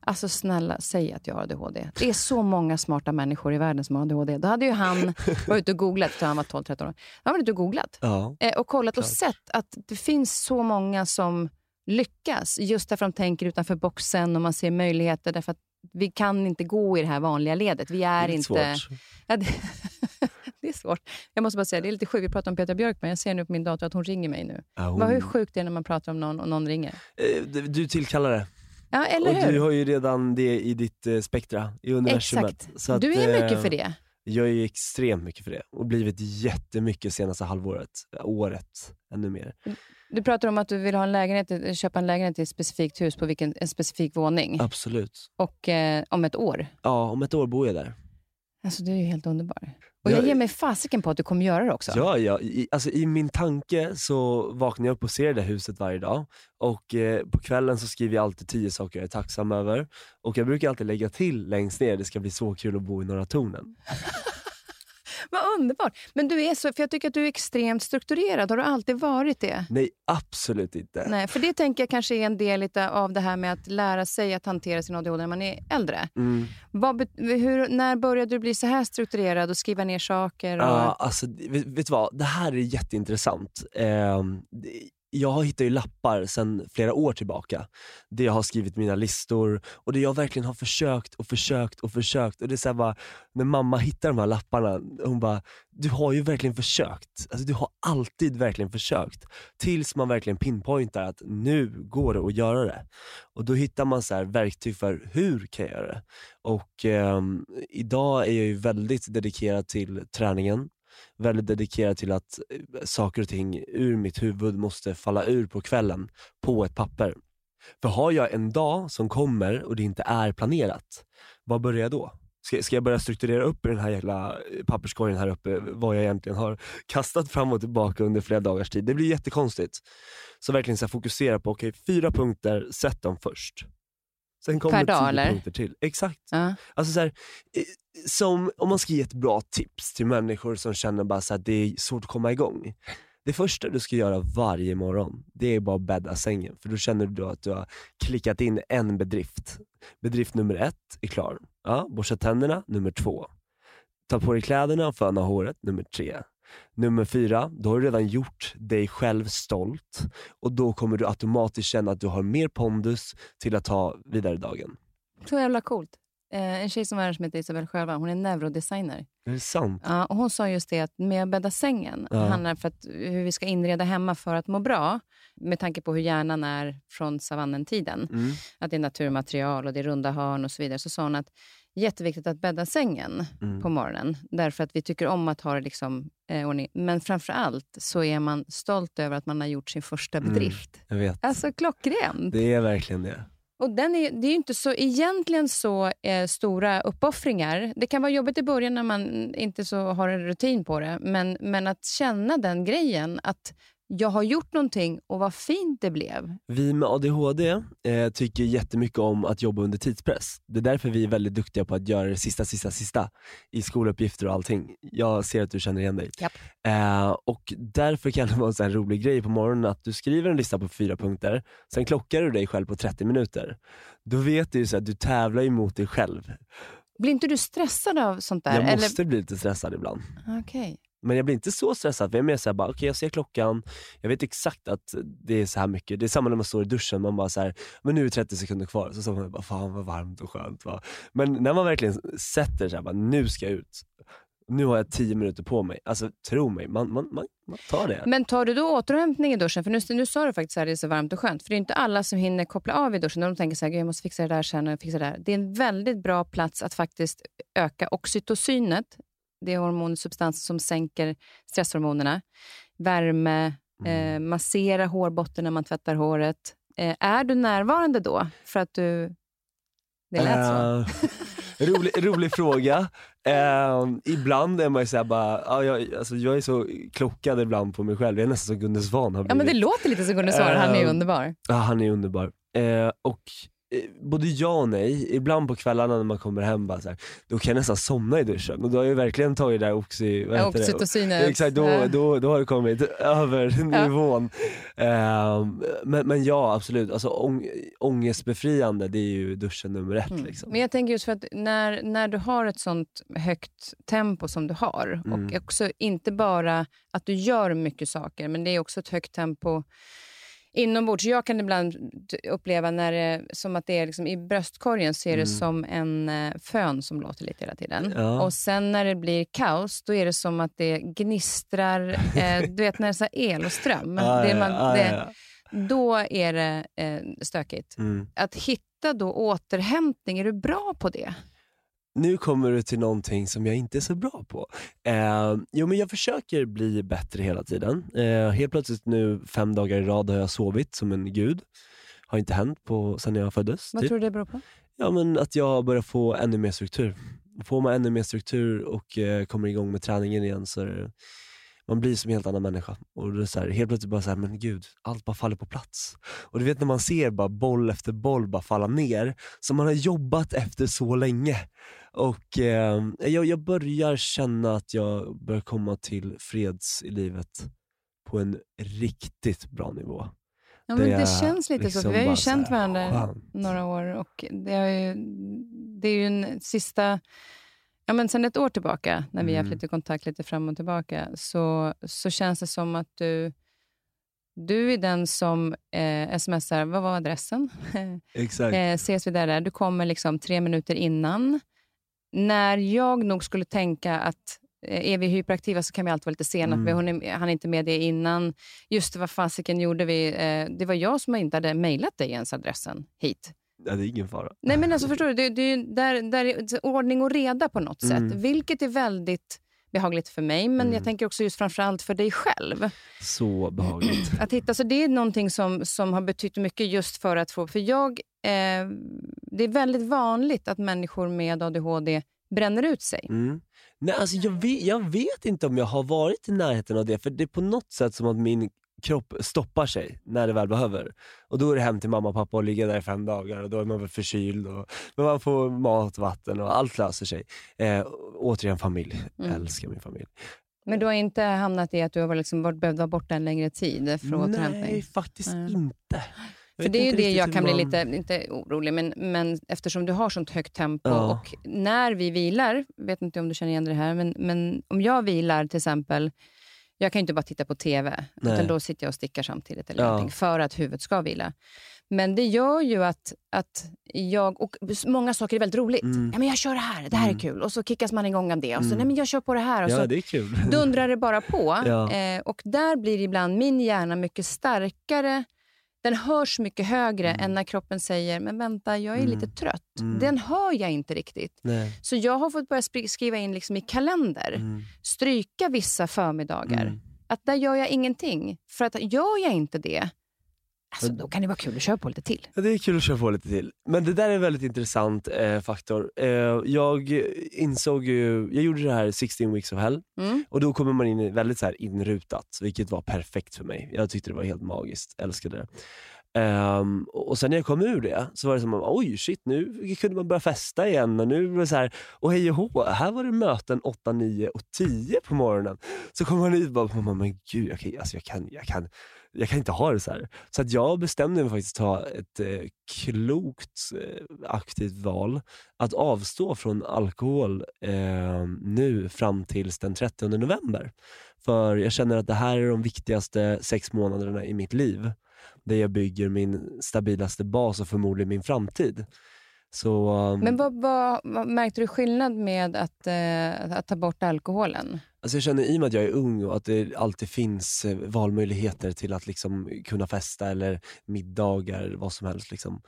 Alltså snälla, säg att jag har ADHD. Det är så många smarta människor i världen som har ADHD. Då hade ju han varit ute och googlat, han var 12-13 år. Han var ute och googlat ja, eh, och kollat klart. och sett att det finns så många som lyckas. Just därför de tänker utanför boxen och man ser möjligheter. Därför att vi kan inte gå i det här vanliga ledet. Vi är, det är inte... svårt. Ja, det... det är svårt. Jag måste bara säga, det är lite sjukt. Vi pratar om Petra Björkman. Jag ser nu på min dator att hon ringer mig nu. Hon- Vad hur sjukt det är när man pratar om någon och någon ringer. Eh, du- Du tillkallar det. Ja, eller och hur? du har ju redan det i ditt eh, spektra, i universumet. Exakt. Att, du är mycket eh, för det. Jag är ju extremt mycket för det och blivit jättemycket senaste halvåret, året ännu mer. Du pratar om att du vill ha en lägenhet, köpa en lägenhet i ett specifikt hus på vilken, en specifik våning. Absolut. Och eh, om ett år. Ja, om ett år bor jag där. Alltså, du är ju helt underbar. Och Jag- jag ger mig fasiken på att du kommer göra det också. Ja, ja i, alltså, i min tanke så vaknar jag upp och ser det där huset varje dag och eh, på kvällen så skriver jag alltid tio saker jag är tacksam över och jag brukar alltid lägga till längst ner, det ska bli så kul att bo i Norra Tornen. Vad underbart. Men du är så, för jag tycker att du är extremt strukturerad. Har du alltid varit det? Nej, absolut inte. Nej, för det tänker jag kanske är en del lite av det här med att lära sig att hantera sin ADHD när man är äldre. Mm. Vad, hur, när började du bli så här strukturerad och skriva ner saker? Och... Ja, alltså, vet, vet du vad? Det här är jätteintressant. Eh, jag hittar ju lappar sedan flera år tillbaka, där jag har skrivit mina listor och där jag verkligen har försökt och försökt och försökt. Och det är så här bara, när mamma hittar de här lapparna, hon bara, du har ju verkligen försökt. Alltså, du har alltid verkligen försökt. Tills man verkligen pinpointar att nu går det att göra det. Och då hittar man så här verktyg för hur kan jag göra det? Och eh, idag är jag ju väldigt dedikerad till träningen, väldigt dedikerad till att eh, saker och ting ur mitt huvud måste falla ur på kvällen på ett papper. För har jag en dag som kommer och det inte är planerat, vad börjar jag då? Ska, ska jag börja strukturera upp i den här jävla eh, papperskorgen här uppe vad jag egentligen har kastat fram och tillbaka under flera dagars tid? Det blir jättekonstigt. Så verkligen så här, fokusera på, okej fyra punkter, sätt dem först. Sen kommer Per dag, eller? punkter till. Exakt. Ja. Alltså så här, eh, som om man ska ge ett bra tips till människor som känner bara så här, det är svårt att komma igång. Det första du ska göra varje morgon, det är bara att bädda sängen. För då känner du då att du har klickat in en bedrift. Bedrift nummer ett är klar. Ja, borsta tänderna, nummer två. Ta på dig kläderna och föna håret, nummer tre. Nummer fyra, då har du redan gjort dig själv stolt och då kommer du automatiskt känna att du har mer pondus till att ta vidare dagen. Så jävla coolt. Eh, en tjej som var här som heter Isabel Sjölva, hon är neurodesigner. Är det sant? Ja, och hon sa just det att med att bädda sängen Ja. handlar för att, hur vi ska inreda hemma för att må bra. Med tanke på hur hjärnan är från savannentiden. Mm. Att det är naturmaterial och det är runda hörn och så vidare. Så sa hon att jätteviktigt att bädda sängen Mm. på morgonen. Därför att vi tycker om att ha det liksom, eh, ordning. Men framför allt så är man stolt över att man har gjort sin första Mm. bedrift. Jag vet. Alltså klockrent. Det är verkligen det. Och den är, det är ju inte så, egentligen så eh, stora uppoffringar. Det kan vara jobbigt i början när man inte så har en rutin på det. Men, men att känna den grejen, att jag har gjort någonting och vad fint det blev. Vi med ADHD eh, tycker jättemycket om att jobba under tidspress. Det är därför vi är väldigt duktiga på att göra det sista, sista, sista i skoluppgifter och allting. Jag ser att du känner igen dig. Japp. Eh, och därför kan det vara en sån här rolig grej på morgonen att du skriver en lista på fyra punkter, sen klockar du dig själv på 30 minuter. Då vet du ju så att du tävlar ju mot dig själv. Blir inte du stressad av sånt där? Jag måste bli lite stressad ibland. Eller? Okej. Men jag blir inte så stressad, för jag är mer såhär, okej okay, jag ser klockan, jag vet exakt att det är så här mycket. Det är samma när man står i duschen, man bara såhär, men nu är det 30 sekunder kvar. Så står man bara, fan vad varmt och skönt. Va? Men när man verkligen sätter sig, bara, nu ska jag ut. nu har jag tio minuter på mig. Alltså tro mig, man, man, man, man tar det. Men tar du då återhämtning i duschen? För nu, nu sa du faktiskt att det är så varmt och skönt. För det är inte alla som hinner koppla av i duschen. De tänker så här, jag måste fixa det där sen och fixa det där. Det är en väldigt bra plats att faktiskt öka oxytocinet. Det är hormonsubstanser som sänker stresshormonerna. Värme, Mm. eh, massera hårbotten när man tvättar håret. Eh, är du närvarande då? För att du... Det lät så. Eh, rolig, rolig fråga. Eh, ibland är man ju såhär bara, ja, jag, alltså, jag är så klockad ibland på mig själv. Jag är nästan som Gunde Svan har Ja, men det låter lite som Gunde Svan. Han är ju Eh, underbar. Ja, han är underbar. Eh, och både ja och nej. Ibland på kvällarna när man kommer hem, bara så här, då kan jag nästan somna i duschen. Och då har jag verkligen tagit det där oxy... Vad Ja, heter det? Oxytocinet. Exakt, då, Ja. då, då har det kommit över nivån. Ehm, men, men ja, absolut. Alltså, ång, ångestbefriande, det är ju duschen nummer ett. Mm. Liksom. Men jag tänker just för att när, när du har ett sånt högt tempo som du har Mm. och också inte bara att du gör mycket saker, men det är också ett högt tempo inombords. Jag kan ibland uppleva när det, som att det är liksom, i bröstkorgen så är det Mm. som en eh, fön som låter lite hela tiden. Ja. Och sen när det blir kaos, då är det som att det gnistrar, eh, du vet när det är så el och ström. Ja, det man, ja, det. Då är det eh, stökigt. Mm. Att hitta då återhämtning, är du bra på det? Nu kommer du till någonting som jag inte är så bra på. Eh, jo men jag försöker bli bättre hela tiden. Eh, helt plötsligt nu fem dagar i rad har jag sovit som en gud. Har inte hänt på, sen jag föddes. Vad typ. tror du det beror på? Ja men att jag börjar få ännu mer struktur. Får man ännu mer struktur och eh, kommer igång med träningen igen så det, man blir som en helt annan människa. Och det är så här, helt plötsligt bara så här, men gud, allt bara faller på plats. Och du vet när man ser bara boll efter boll bara falla ner, som man har jobbat efter så länge. Och eh, jag, jag börjar känna att jag börjar komma till freds i livet på en riktigt bra nivå. Ja, men det, är känns lite så, liksom för vi har ju så känt här varandra skönt. några år och det, har ju, det är ju en sista... Ja, men sen ett år tillbaka, när vi har haft Mm. lite kontakt lite fram och tillbaka, så, så känns det som att du, du är den som eh, smsar, vad var adressen? Exakt. eh, ses vi där, där. Du kommer liksom tre minuter innan. När jag nog skulle tänka att eh, är vi hyperaktiva så kan vi alltid vara lite sena, Mm. för hon är, han är inte med det innan. Just vad fasiken gjorde vi? Eh, det var jag som inte hade mejlat dig ens adressen hit. Ja, det är ingen fara. Nej men alltså förstår du, det, det är där, där är ordning och reda på något Mm. sätt. Vilket är väldigt behagligt för mig, men Mm. jag tänker också just framförallt för dig själv. Så behagligt. Att hitta, så det är någonting som, som har betytt mycket just för att få... För jag, eh, det är väldigt vanligt att människor med ADHD bränner ut sig. Mm. Nej, alltså jag, vet, jag vet inte om jag har varit i närheten av det, för det är på något sätt som att min kropp stoppar sig när det väl behöver. Och Då är det hem till mamma och pappa och ligga där i fem dagar och då är man väl förkyld. Och, men man får mat, vatten och allt löser sig. Eh, återigen familj. Mm. Älskar min familj. Men du har inte hamnat i att du har liksom behövt vara borta en längre tid för återhämtning? Nej, faktiskt Nej. inte. Jag För det är ju det jag kan bli man- lite, inte orolig, men, men eftersom du har sånt högt tempo Ja. och när vi vilar, vet inte om du känner igen det här, men, men om jag vilar till exempel, jag kan inte bara titta på TV, Nej. utan då sitter jag och stickar samtidigt eller Ja. för att huvudet ska vila. Men det gör ju att, att jag, och många saker är väldigt roligt. Mm. Ja, men jag kör det här, det här Mm. är kul. Och så kickas man igång av det. Och så, Mm. nej men jag kör på det här. Och Ja, så det är kul. dundrar det bara på. Ja. Eh, och där blir ibland min hjärna mycket starkare. Den hörs mycket högre Mm. än när kroppen säger, men vänta, jag är Mm. lite trött. Mm. Den hör jag inte riktigt. Nej. Så jag har fått börja skriva in liksom i kalender, Mm. stryka vissa förmiddagar. Mm. Att där gör jag ingenting. För att gör jag inte det, alltså, då kan det vara kul att köra på lite till. Ja, det är kul att köra på lite till. Men det där är en väldigt intressant eh, faktor. Eh, jag insåg ju, jag gjorde det här 16 weeks of hell Mm. och då kommer man in i väldigt så här inrutat, vilket var perfekt för mig. Jag tyckte det var helt magiskt, älskade det. Um, och sen när jag kom ur det så var det som, att, oj shit nu kunde man börja festa igen och nu var det så här, och hej och hå, här var det möten 8, 9 och 10 på morgonen. Så kommer man ut och bara, "Men- men gud jag kan, alltså jag kan, jag kan jag kan inte ha det så här. Så att jag bestämde mig faktiskt ta ett eh, klokt eh, aktivt val att avstå från alkohol eh, nu fram tills den 30 november. För jag känner att det här är de viktigaste sex månaderna i mitt liv. Där jag bygger min stabilaste bas och förmodligen min framtid. Så, um, Men vad, vad, vad märkte du skillnad med att, eh, att ta bort alkoholen? Alltså jag känner i och med att jag är ung och att det alltid finns eh, valmöjligheter till att liksom kunna festa eller middagar, vad som helst. Liksom.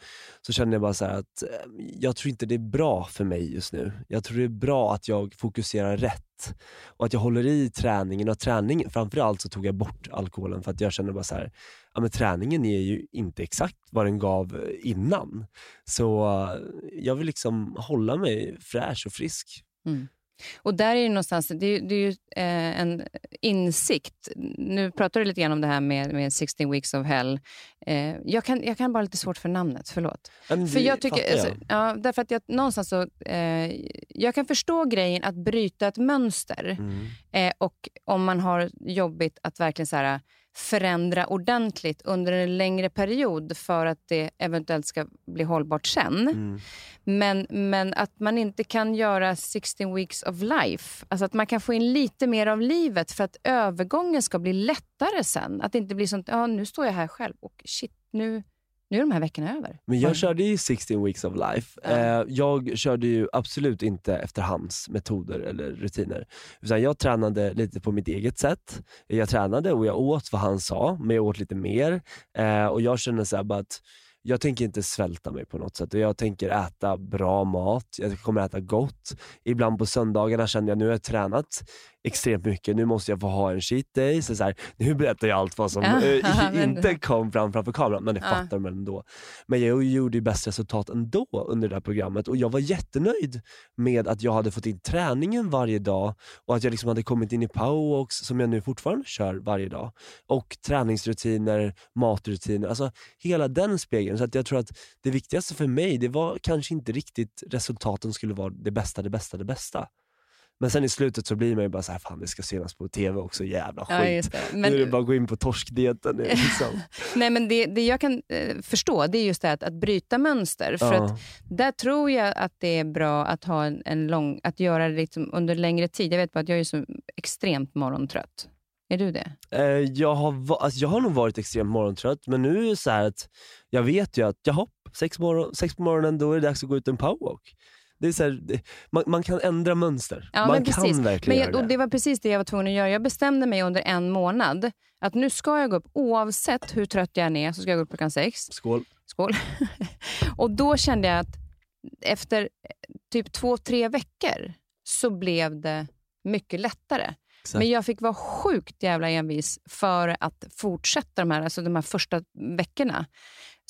Så känner jag bara så här att eh, jag tror inte det är bra för mig just nu. Jag tror det är bra att jag fokuserar rätt och att jag håller i träningen. Och träningen, framförallt så tog jag bort alkoholen för att jag känner bara så här, ja, men träningen är ju inte exakt vad den gav eh, innan. Så jag vill liksom hålla mig fräsch och frisk. Mm. Och där är det någonstans, det är, det är ju eh, en insikt. Nu pratar du lite grann om det här med, med 16 weeks of hell. Eh, jag, kan, jag kan bara lite svårt för namnet, förlåt. Men För jag tycker, jag. alltså, ja, därför att jag någonstans så, eh, jag kan förstå grejen att bryta ett mönster. Mm. Eh, och om man har jobbigt att verkligen så här, förändra ordentligt under en längre period för att det eventuellt ska bli hållbart sen. Mm. Men, men att man inte kan göra 16 weeks of life. Alltså att man kan få in lite mer av livet för att övergången ska bli lättare sen. Att det inte blir sånt, ja nu står jag här själv och shit, nu, nu är de här veckorna över. Men jag körde ju 16 weeks of life. Eh, jag körde ju absolut inte efter hans metoder eller rutiner. Utan jag tränade lite på mitt eget sätt. Jag tränade och jag åt vad han sa, men jag åt lite mer. Eh, och Jag kände så här att jag tänker inte svälta mig på något sätt. Jag tänker äta bra mat, jag kommer äta gott. Ibland på söndagarna känner jag nu har jag tränat extremt mycket, nu måste jag få ha en cheat day. Så så här, nu berättar jag allt vad som eh, inte kom fram framför kameran, men det fattar man ändå. Men jag gjorde ju bäst resultat ändå under det här programmet och jag var jättenöjd med att jag hade fått in träningen varje dag och att jag liksom hade kommit in i powerwalks som jag nu fortfarande kör varje dag. Och träningsrutiner, matrutiner, alltså hela den spegeln. Så att jag tror att det viktigaste för mig, det var kanske inte riktigt resultaten skulle vara det bästa, det bästa, det bästa. Men sen i slutet så blir man ju bara så här, fan det ska synas på TV också, jävla skit. Ja, det. Nu är det Men, bara att gå in på torskdieten. Liksom. nej, men det, det jag kan eh, förstå det är just det här att, att bryta mönster. För Ja. att där tror jag att det är bra att, ha en, en lång, att göra det liksom under längre tid. Jag vet bara att jag är så extremt morgontrött. Är du det? Eh, jag, har, alltså jag har nog varit extremt morgontrött, men nu är det så här att jag vet ju att jaha, sex, morgon, sex på morgonen då är det dags att gå ut en powerwalk. Det är så här, man, man kan ändra mönster. Ja, man kan verkligen jag, göra det. det var precis det jag var tvungen att göra. Jag bestämde mig under en månad att nu ska jag gå upp oavsett hur trött jag än är. Så ska jag gå upp klockan sex. Skål. Skål. och då kände jag att efter eh, typ två, tre veckor så blev det mycket lättare. Exakt. Men jag fick vara sjukt jävla envis för att fortsätta de här, alltså de här första veckorna.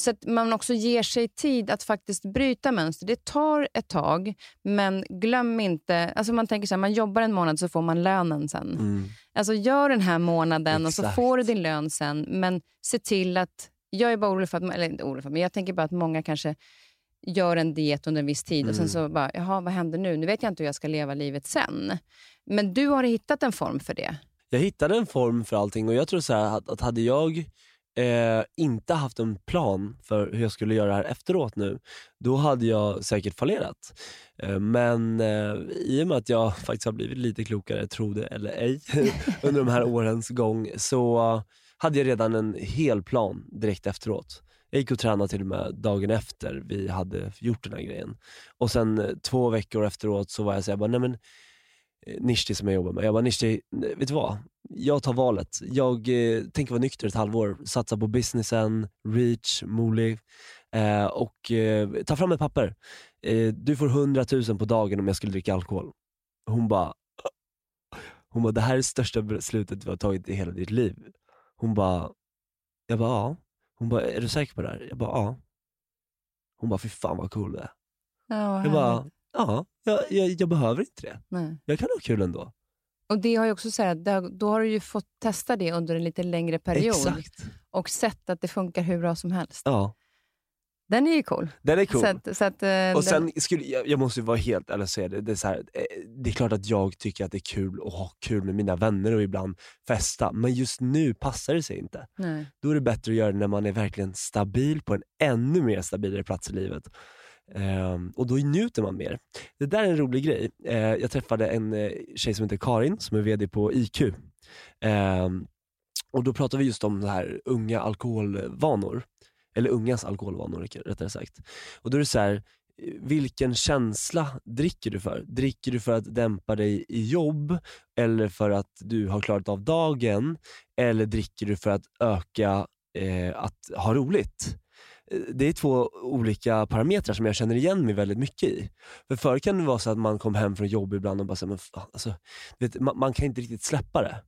Så att man också ger sig tid att faktiskt bryta mönster. Det tar ett tag, men glöm inte... Alltså man tänker så här, man jobbar en månad så får man lönen sen. Mm. Alltså gör den här månaden och så Exakt. får du din lön sen. Men se till att... Jag är bara orolig för att... Eller inte orolig för, men jag tänker bara att många kanske gör en diet under en viss tid och sen Mm. så bara, jaha, vad händer nu? Nu vet jag inte hur jag ska leva livet sen. Men du har hittat en form för det. Jag hittade en form för allting och jag tror så här att, att hade jag eh, inte haft en plan för hur jag skulle göra det här efteråt nu, då hade jag säkert fallerat. Eh, men eh, i och med att jag faktiskt har blivit lite klokare, tro det eller ej, under de här årens gång, så hade jag redan en hel plan direkt efteråt. Jag gick och tränade till och med dagen efter vi hade gjort den här grejen. Och sen eh, två veckor efteråt så var jag såhär, nej men Nishti som jag jobbar med. Jag bara, Nishti, vet du vad? Jag tar valet. Jag eh, tänker vara nykter ett halvår, satsa på businessen, reach, Moli eh, och eh, ta fram ett papper. Eh, du får 100 000 på dagen om jag skulle dricka alkohol. Hon bara, hon bara, det här är det största beslutet du har tagit i hela ditt liv. Hon bara, jag bara ja. Hon bara, är du säker på det här? Jag bara ja. Hon bara, fy fan vad cool du är. Ja, Jag bara, ja, jag, jag, jag behöver inte det. Nej. Jag kan ha kul ändå. Och det har ju också så här, då har du ju fått testa det under en lite längre period Exakt. och sett att det funkar hur bra som helst. Ja, Den är ju cool. den är cool. Så att, så att, eh, och den- sen skulle, jag, jag måste vara helt ärlig och säga det, det är, så här, eh, det är klart att jag tycker att det är kul att ha kul med mina vänner och ibland festa, men just nu passar det sig inte. nej. Då är det bättre att göra det när man är verkligen stabil på en ännu mer stabilare plats i livet. Ehm, och då njuter man mer. Det där är en rolig grej. Eh, jag träffade en eh, tjej som heter Karin som är VD på IQ. Ehm, och då pratade vi just om det här unga alkoholvanor. Eller ungas alkoholvanor rättare sagt. Och då är det så här, vilken känsla dricker du för? Dricker du för att dämpa dig i jobb eller för att du har klarat av dagen? Eller dricker du för att öka eh, att ha roligt? Det är två olika parametrar som jag känner igen mig väldigt mycket i. För Förr kan det vara så att man kom hem från jobb ibland och bara, så, men, fan, alltså, vet, man, man, kan inte riktigt släppa det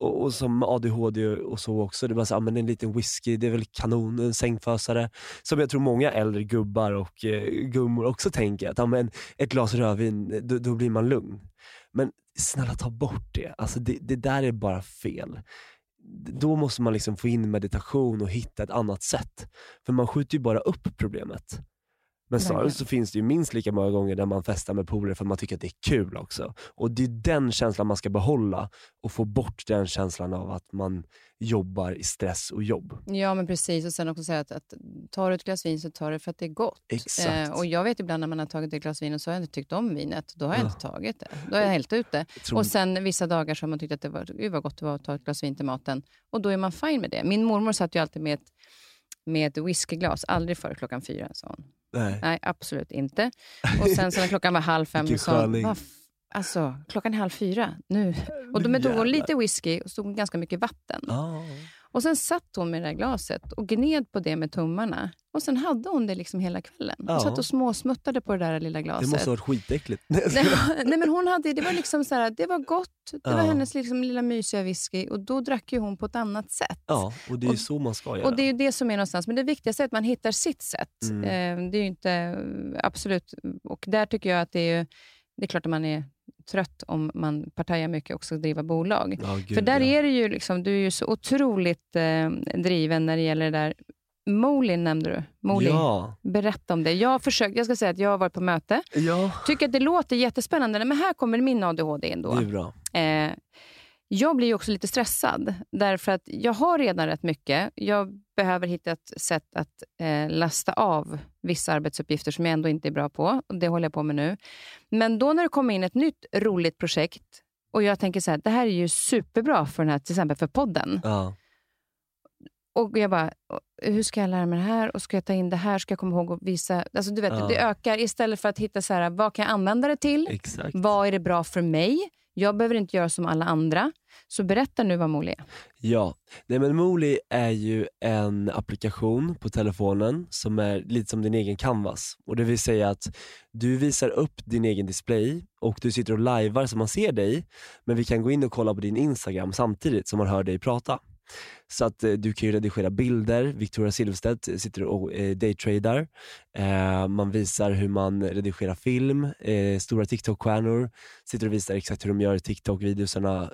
och, och som ADHD och så också. Det var så, här, men en liten whisky, det är väl kanon, en sängfösare. Som jag tror många äldre gubbar och eh, gummor också tänker, att men ett glas rödvin, då, då, blir man lugn. Men snälla ta bort det. Alltså det, det där är bara fel. Då måste man liksom få in meditation och hitta ett annat sätt. För man skjuter ju bara upp problemet. Men snarare så finns det ju minst lika många gånger där man festar med polare för att man tycker att det är kul också. Och det är den känslan man ska behålla och få bort den känslan av att man jobbar i stress och jobb. Ja men precis och sen också säga att, att tar du ett glas vin så tar du det för att det är gott. Exakt. Eh, och jag vet ibland när man har tagit ett glas vin och så har jag inte tyckt om vinet, då har jag ja. inte tagit det. Då har jag hällt ut det. Tror... Och sen vissa dagar så har man tyckt att det var, gud vad gott det var att ta ett glas vin till maten och då är man fine med det. Min mormor satt ju alltid med ett, med ett whiskyglas, aldrig före klockan fyra sa hon. Nej. Nej, absolut inte. Och sen så när klockan var halv fem sa alltså, klockan är halv fyra nu. Och då tog hon lite whisky och stod ganska mycket vatten. Oh. Och Sen satt hon med det där glaset och gned på det med tummarna. Och Sen hade hon det liksom hela kvällen. Hon ja. satt och småsmuttade på det där lilla glaset. Det måste ha varit skitäckligt. Nej, men hon hade, det var liksom så här, det var gott. Det ja. var hennes liksom lilla mysiga whisky och då drack ju hon på ett annat sätt. Ja, och det är och, så man ska göra. Och Det är det som är någonstans. Men det viktigaste är att man hittar sitt sätt. Mm. Eh, det är inte... Absolut. Och där tycker jag att det är... Det är klart att man är trött om man partajar mycket och ska driva bolag. Oh, För där ja. är det ju liksom, du är ju så otroligt eh, driven när det gäller det där. Molin nämnde du. Molin. Ja. Berätta om det. Jag, försökt, jag ska säga att jag har varit på möte. Ja. Tycker att det låter jättespännande, men här kommer min ADHD in då. Det är bra. Eh, jag blir också lite stressad, därför att jag har redan rätt mycket. Jag behöver hitta ett sätt att eh, lasta av vissa arbetsuppgifter som jag ändå inte är bra på. Och Det håller jag på med nu. Men då när det kommer in ett nytt roligt projekt och jag tänker så här, det här är ju superbra för den här, till exempel för podden. Ja. Och jag bara, hur ska jag lära mig det här? Och ska jag ta in det här? Ska jag komma ihåg att visa? Alltså, du vet, ja. Det ökar istället för att hitta så här, vad kan jag använda det till? Exakt. Vad är det bra för mig? Jag behöver inte göra som alla andra. Så berätta nu vad Moli är. Ja, Nej, men Moli är ju en applikation på telefonen som är lite som din egen canvas. Och Det vill säga att du visar upp din egen display och du sitter och lajvar så man ser dig, men vi kan gå in och kolla på din Instagram samtidigt som man hör dig prata. Så att eh, du kan ju redigera bilder, Victoria Silvstedt eh, sitter och eh, daytradar. Eh, man visar hur man redigerar film, eh, stora TikTok-stjärnor sitter och visar exakt hur de gör TikTok-videosarna, eh,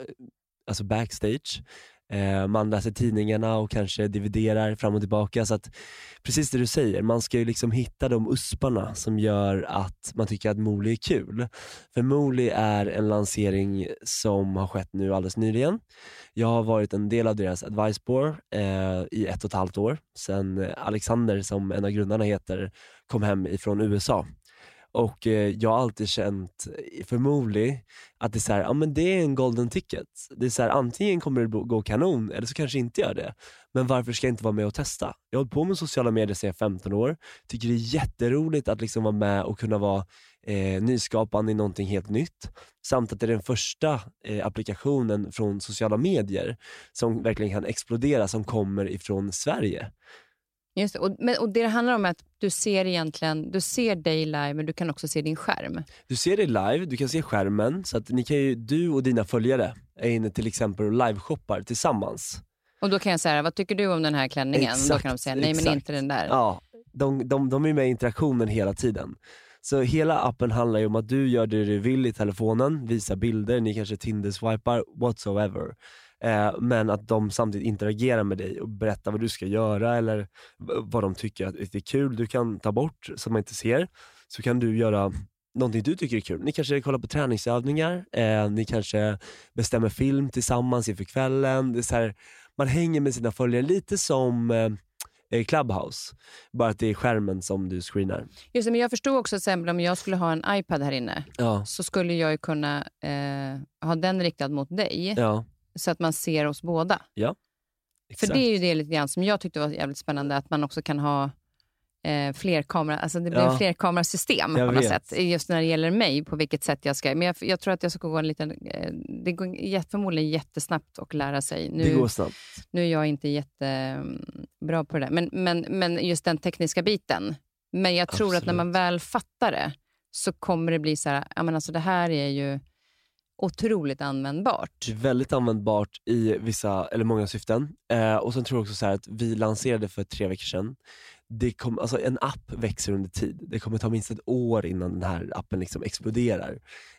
alltså backstage. Eh, man läser tidningarna och kanske dividerar fram och tillbaka. Så att, precis det du säger, man ska ju liksom hitta de usparna som gör att man tycker att Moli är kul. För Moli är en lansering som har skett nu alldeles nyligen. Jag har varit en del av deras advice board eh, i ett och ett halvt år, sen Alexander, som en av grundarna heter, kom hem ifrån USA. Och eh, jag har alltid känt, eh, förmodligen, att det är, så här, ja, men det är en golden ticket. Det är så här, antingen kommer det gå kanon eller så kanske inte gör det. Men varför ska jag inte vara med och testa? Jag har hållit på med sociala medier sedan jag 15 år. Tycker det är jätteroligt att liksom vara med och kunna vara eh, nyskapande i någonting helt nytt. Samt att det är den första eh, applikationen från sociala medier som verkligen kan explodera, som kommer ifrån Sverige. Just det. Och, men, och det handlar om att du ser egentligen, du ser dig live, men du kan också se din skärm. Du ser dig live, du kan se skärmen, så att ni kan ju, du och dina följare är inne till exempel och liveshoppar tillsammans. Och då kan jag säga, vad tycker du om den här klänningen? Exakt, då kan de säga, nej exakt. men inte den där. Ja, de, de, de är med i interaktionen hela tiden. Så hela appen handlar ju om att du gör det du vill i telefonen, visar bilder, ni kanske Tinder-swipar, whatsoever. Eh, men att de samtidigt interagerar med dig och berättar vad du ska göra eller vad de tycker att det är kul. Du kan ta bort så man inte ser, så kan du göra någonting du tycker är kul. Ni kanske kollar på träningsövningar, eh, ni kanske bestämmer film tillsammans inför kvällen. Det är så här, man hänger med sina följare lite som eh, eh Clubhouse, bara att det är skärmen som du screenar. Just det, men jag förstod också att om jag skulle ha en iPad här inne, ja. så skulle jag kunna eh, ha den riktad mot dig. Ja så att man ser oss båda. Ja, exakt. För det är ju det lite grann som jag tyckte var jävligt spännande, att man också kan ha eh, flerkamera, alltså det blir Ja. flerkamerasystem Jag på något vet. sätt. Just när det gäller mig, på vilket sätt jag ska... Men jag, jag tror att jag ska gå en liten... Eh, det går jät- förmodligen jättesnabbt att lära sig. Nu, Det går snabbt. nu är jag inte jättebra på det där, men, men, men just den tekniska biten. Men jag tror att när man väl fattar det så kommer det bli så här, ja men alltså det här är ju otroligt användbart. Det är väldigt användbart i vissa, eller många syften. Eh, och sen tror jag också så här att vi lanserade för tre veckor sedan. Det kom, alltså en app växer under tid. Det kommer ta minst ett år innan den här appen liksom exploderar.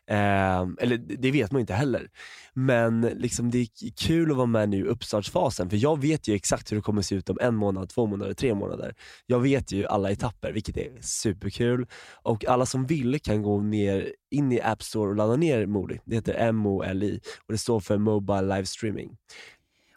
Eh, eller det vet man inte heller. Men liksom det är kul att vara med nu i uppstartsfasen. För jag vet ju exakt hur det kommer se ut om en månad, två månader, tre månader. Jag vet ju alla etapper, vilket är superkul. Och alla som vill kan gå ner in i App Store och ladda ner Moli. Det heter M-O-L-I och det står för Mobile Live Streaming.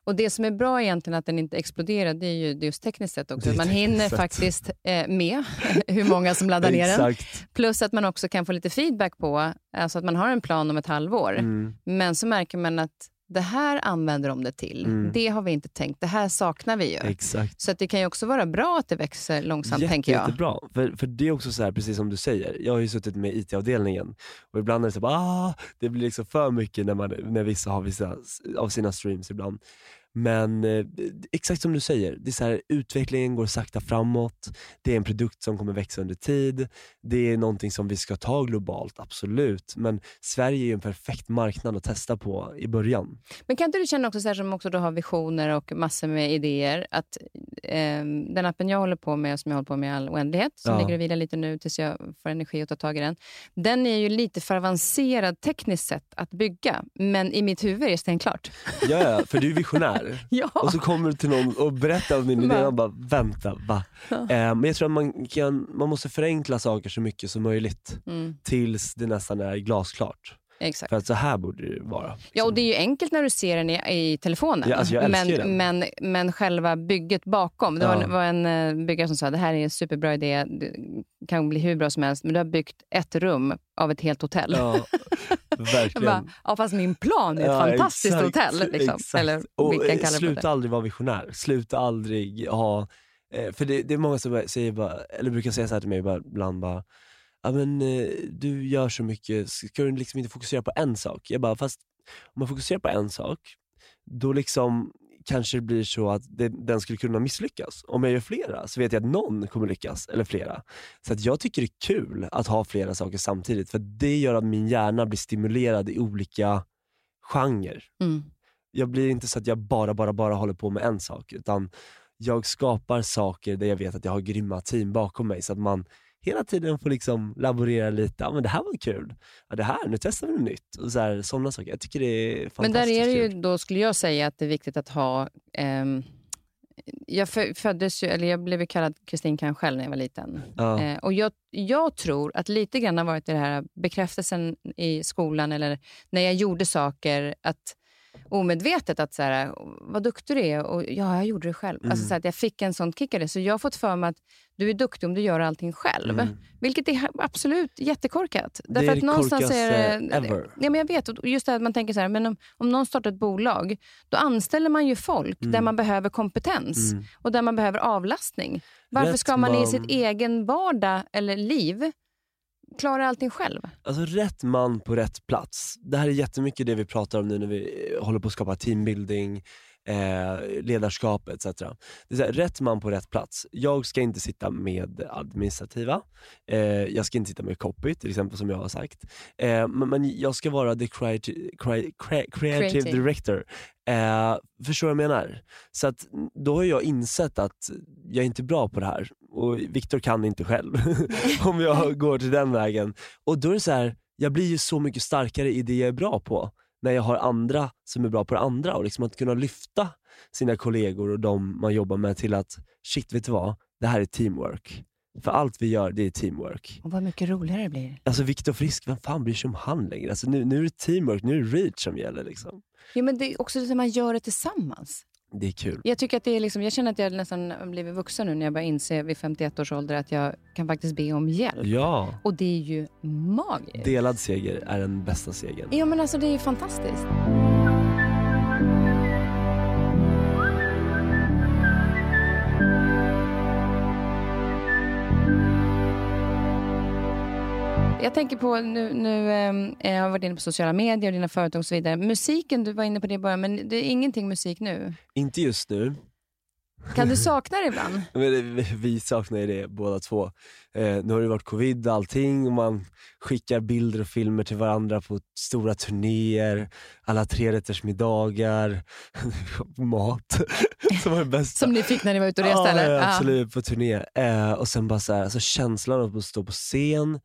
Och Det som är bra egentligen att den inte exploderar, det är ju just tekniskt sett också. Man hinner faktiskt eh, med hur många som laddar ner den. Plus att man också kan få lite feedback på, alltså att man har en plan om ett halvår. Mm. Men så märker man att det här använder de det till. Mm. Det har vi inte tänkt. Det här saknar vi ju. Exakt. Så att det kan ju också vara bra att det växer långsamt, Jätte, tänker jag. Jättebra. För, för det är också så här, precis som du säger, jag har ju suttit med IT-avdelningen och ibland är det så bara, ah, det blir liksom för mycket när, man, när vissa har vissa av sina streams ibland. Men eh, exakt som du säger, det är så här, utvecklingen går sakta framåt, det är en produkt som kommer växa under tid, det är någonting som vi ska ta globalt, absolut. Men Sverige är ju en perfekt marknad att testa på i början. Men kan inte du känna också, så här, som också då har visioner och massor med idéer, att eh, den appen jag håller på med, som jag håller på med i all oändlighet, som Ja. ligger och vilar lite nu tills jag får energi att ta tag i den, den är ju lite för avancerad tekniskt sett att bygga. Men i mitt huvud är det stenklart. Ja, ja, för du är visionär. Ja. Och så kommer du till någon och berättar om din idé och bara, vänta, va? Ja. Eh, men jag tror att man, kan, man måste förenkla saker så mycket som möjligt Mm, tills det nästan är glasklart. Exakt. För att så här borde det vara. liksom. Ja, och det är ju enkelt när du ser den i, i telefonen. Ja, alltså ju den. men, men, men själva bygget bakom. Det var, Ja. en, var en eh, byggare som sa det här är en superbra idé, det kan bli hur bra som helst, men du har byggt ett rum av ett helt hotell. Ja, verkligen. bara, ja, fast min plan är ett Ja, fantastiskt exakt, hotell. Liksom. exakt. Eller och, eh, sluta aldrig vara visionär. Sluta aldrig ha... Eh, för det, det är många som säger bara, eller brukar säga så här till mig bara, ibland bara, ja men eh, du gör så mycket, ska du liksom inte fokusera på en sak? Jag bara, fast om man fokuserar på en sak, då liksom kanske det blir så att det, den skulle kunna misslyckas. Om jag gör flera så vet jag att någon kommer lyckas, eller flera. Så att jag tycker det är kul att ha flera saker samtidigt, för det gör att min hjärna blir stimulerad i olika genrer. Mm. Jag blir inte så att jag bara, bara, bara håller på med en sak, utan jag skapar saker där jag vet att jag har grymma team bakom mig, så att man hela tiden får liksom laborera lite. Ja, men det här var kul. Ja, det här, nu testar vi något nytt. Och så här, sådana saker. Jag tycker det är fantastiskt Men där är det ju, kul. då skulle jag säga att det är viktigt att ha... ehm, jag fö- föddes ju, eller jag blev kallad Kristin kan själv när jag var liten. Ja. Eh, och jag, jag tror att lite grann har varit det här bekräftelsen i skolan eller när jag gjorde saker att omedvetet att så här, vad duktig du är och ja, jag gjorde det själv. Mm. Alltså så att jag fick en sån kick av det. Så jag har fått för mig att du är duktig om du gör allting själv. Mm. Vilket är absolut jättekorkat. Det är det korkaste ever. Ja, men jag vet, just det att man tänker så här, men om, om någon startar ett bolag, då anställer man ju folk där Mm. man behöver kompetens Mm. och där man behöver avlastning. Varför Rätt ska man i man- sitt egen vardag eller liv klara allting själv? Alltså rätt man på rätt plats. Det här är jättemycket det vi pratar om nu när vi eh, håller på att skapa teambuilding, eh, ledarskap etc. Det är så här, rätt man på rätt plats. Jag ska inte sitta med administrativa, eh, jag ska inte sitta med copy till exempel som jag har sagt. Eh, men, men jag ska vara the creative, crea- crea- creative Creative. director. Eh, förstår vad jag menar? Så att, då har jag insett att jag är inte bra på det här och Viktor kan inte själv om jag går till den vägen. Och då är det så här, jag blir ju så mycket starkare i det jag är bra på när jag har andra som är bra på det andra och liksom att kunna lyfta sina kollegor och de man jobbar med till att shit vet du vad, det här är teamwork. För allt vi gör det är teamwork. Och vad mycket roligare det blir. Alltså Viktor Frisk, vem fan bryr sig om han längre? Alltså, nu, nu är det teamwork, nu är det reach som gäller. Liksom. Ja, men det är också det att man gör det tillsammans. Det är kul. Jag, tycker att det är liksom, jag känner att jag nästan blivit vuxen nu när jag börjar inse vid 51 års ålder att jag kan faktiskt be om hjälp. Ja, Och det är ju magiskt. delad seger är den bästa segern. Ja, men alltså det är ju fantastiskt. Jag tänker på, nu, nu eh, jag har varit inne på sociala medier och dina företag och så vidare. Musiken, du var inne på det i början, men det är ingenting musik nu. Inte just nu. Kan du sakna det ibland? Vi saknar ju det båda två. Eh, nu har det varit covid och allting och man skickar bilder och filmer till varandra på stora turnéer, alla trerättersmiddagar, mat som var det bästa. Som ni fick när ni var ute och reste ja, eller? Absolut, på turné. Eh, och sen bara så här, alltså känslan av att stå på scen,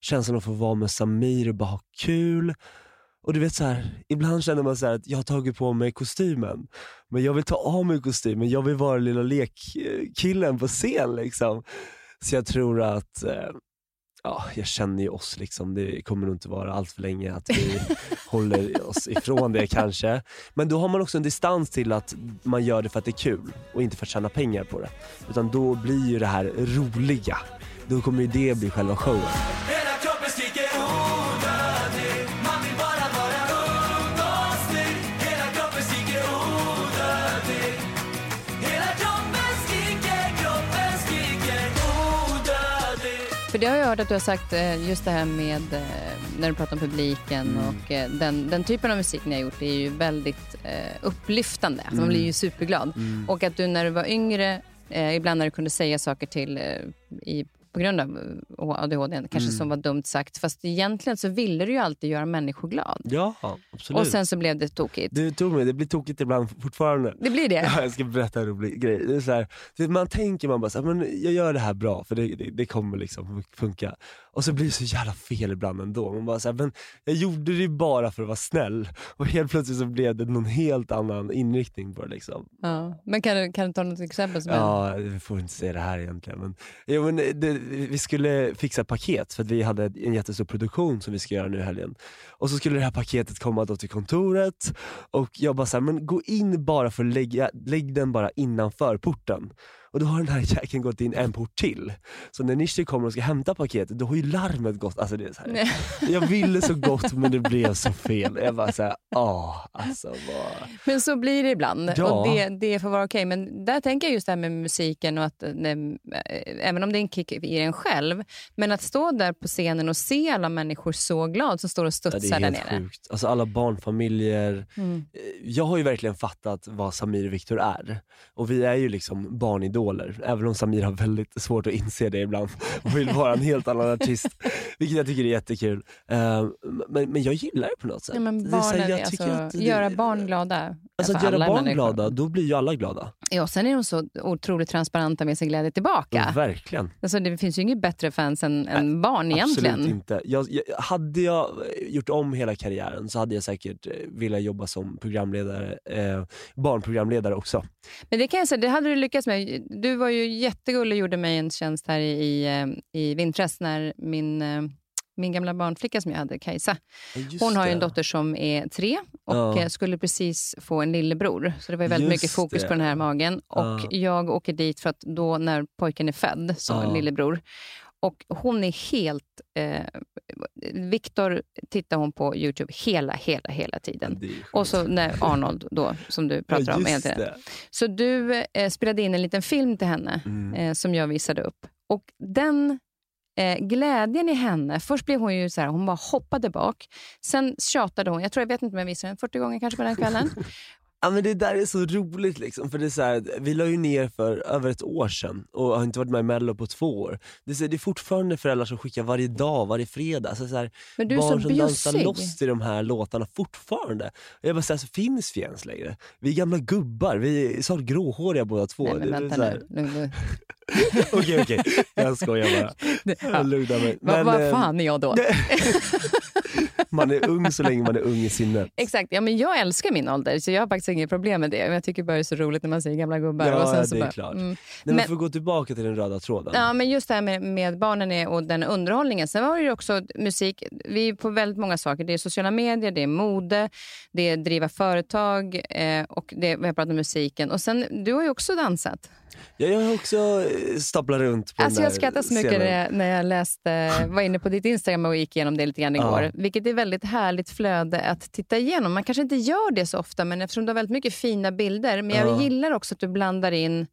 känslan av att få vara med Samir och bara ha kul. Och du vet så här, ibland känner man så här att jag har tagit på mig kostymen, men jag vill ta av mig kostymen, jag vill vara lilla lekkillen på scen. Liksom. Så jag tror att, eh, ja, jag känner ju oss, liksom. det kommer nog inte vara allt för länge att vi håller oss ifrån det kanske. Men då har man också en distans till att man gör det för att det är kul och inte för att tjäna pengar på det. Utan då blir ju det här roliga, då kommer ju det bli själva showen. Det har jag hört att du har sagt, eh, just det här med eh, när du pratar om publiken Mm. och eh, den, den typen av musik ni har gjort är ju väldigt upplyftande. Alltså Man Mm. blir ju superglad. Och att du när du var yngre, ibland när du kunde säga saker till i, på grund av eh, ADHD, kanske Mm. som var dumt sagt. Fast egentligen så ville du ju alltid göra människor glad. Ja, absolut. Och sen så blev det tokigt. Du tog mig, det blir tokigt ibland fortfarande. Det blir det. Ja, jag ska berätta en rolig grej. Det är så här, man tänker man bara så här, men jag gör det här bra för det, det, det kommer liksom funka. Och så blir det så jävla fel ibland ändå. Man bara så här, men jag gjorde det bara för att vara snäll. Och helt plötsligt så blev det någon helt annan inriktning på det. Liksom. Ja. Men kan du, kan du ta något exempel? Som Ja, vi får inte säga det här egentligen. Men, jo, men det, vi skulle fixa paket för att vi hade en jättestor produktion som vi ska göra nu i helgen. Och så skulle det här paketet komma då till kontoret och jag bara såhär, men gå in bara för att lägga, lägg den bara innanför porten. Och då har den här jäkeln gått in en port till. Så när Nishi kommer och ska hämta paketet, då har ju larmet gått. Alltså det är så här. Jag ville så gott men det blev så fel. Jag bara såhär, ah, alltså vad... Men så blir det ibland Ja. och det, det får vara okej. Men där tänker jag just det här med musiken och att, eh, även om det är en kick i en själv, men att stå där på scenen och se alla människor så glad som står och Ja, studsar det är där helt nere. sjukt. Alltså alla barnfamiljer. Mm. Eh, Jag har ju verkligen fattat vad Samir och Viktor är. Och vi är ju liksom barnidoler. Även om Samir har väldigt svårt att inse det ibland och vill vara en helt annan artist. Vilket jag tycker är jättekul. Eh, Men, men jag gillar det på något sätt. Ja, men Det är så här, barnen, jag alltså, att det- göra barn glada. Alltså att göra barn människor. glada, då blir ju alla glada. Ja, sen är de så otroligt transparenta med sin glädje tillbaka. Ja, verkligen. Alltså, det finns ju inget bättre fans än, än barn egentligen. Absolut inte. Jag, jag, hade jag gjort om hela karriären så hade jag säkert eh, velat jobba som programledare, eh, barnprogramledare också. Men det kan jag säga, det hade du lyckats med. Du var ju jättegullig och gjorde mig en tjänst här i, i, eh, vintras när min, eh, min gamla barnflicka som jag hade, Kajsa, just hon har ju en det. dotter som är tre och Ja. eh, skulle precis få en lillebror. Så det var väldigt Just mycket fokus det. på den här magen. Och Ja. jag åker dit för att då när pojken är född, så Ja. lillebror, och hon är helt... Eh, Viktor tittar hon på Youtube hela, hela, hela tiden. Det. Och så när Arnold då, som du pratar ja, om hela just tiden. det. Så du eh, spelade in en liten film till henne Mm. eh, som jag visade upp. Och den eh, glädjen i henne, först blev hon ju så här, hon bara hoppade bak. Sen tjatade hon, jag tror jag vet inte om jag visade den 40 gånger kanske på den kvällen. Ja men det där är så roligt liksom, för det är så här, vi la ju ner för över ett år sedan och har inte varit med i mello på två år. Det är, så, det är fortfarande föräldrar som skickar varje dag, varje fredag. Alltså så här, Men du är barn så som dansar loss till de här låtarna fortfarande. Och jag bara säger, så finns vi ens längre? Vi är gamla gubbar, vi är snart gråhåriga båda två. Nej, men Det vänta så här- nu. Okej okej, jag skojar bara. Ja. Jag lugnar mig. Vad vad eh, fan är jag då? Man är ung så länge man är ung i sinnet. Exakt, ja, men jag älskar min ålder så jag har faktiskt inget problem med det. Men jag tycker bara det är så roligt när man säger gamla gubbar. Ja, och sen så det är bara, klart. mm. Nej, men Men- för att gå tillbaka till den röda tråden. Ja, men just det här med, med barnen är, och den underhållningen. Sen var det också musik. Vi är på väldigt många saker. Det är sociala medier, det är mode, det är driva företag eh, och det, vi har pratat om musiken. Och sen, du har ju också dansat. Ja, jag har också eh, staplat runt på Alltså den jag där skrattade så mycket scenen. när jag, jag läste, var inne på ditt Instagram och gick igenom det lite grann igår. Ja. Vilket är väldigt härligt flöde att titta igenom. Man kanske inte gör det så ofta, men eftersom du har väldigt mycket fina bilder. Men jag Ja. gillar också att du blandar in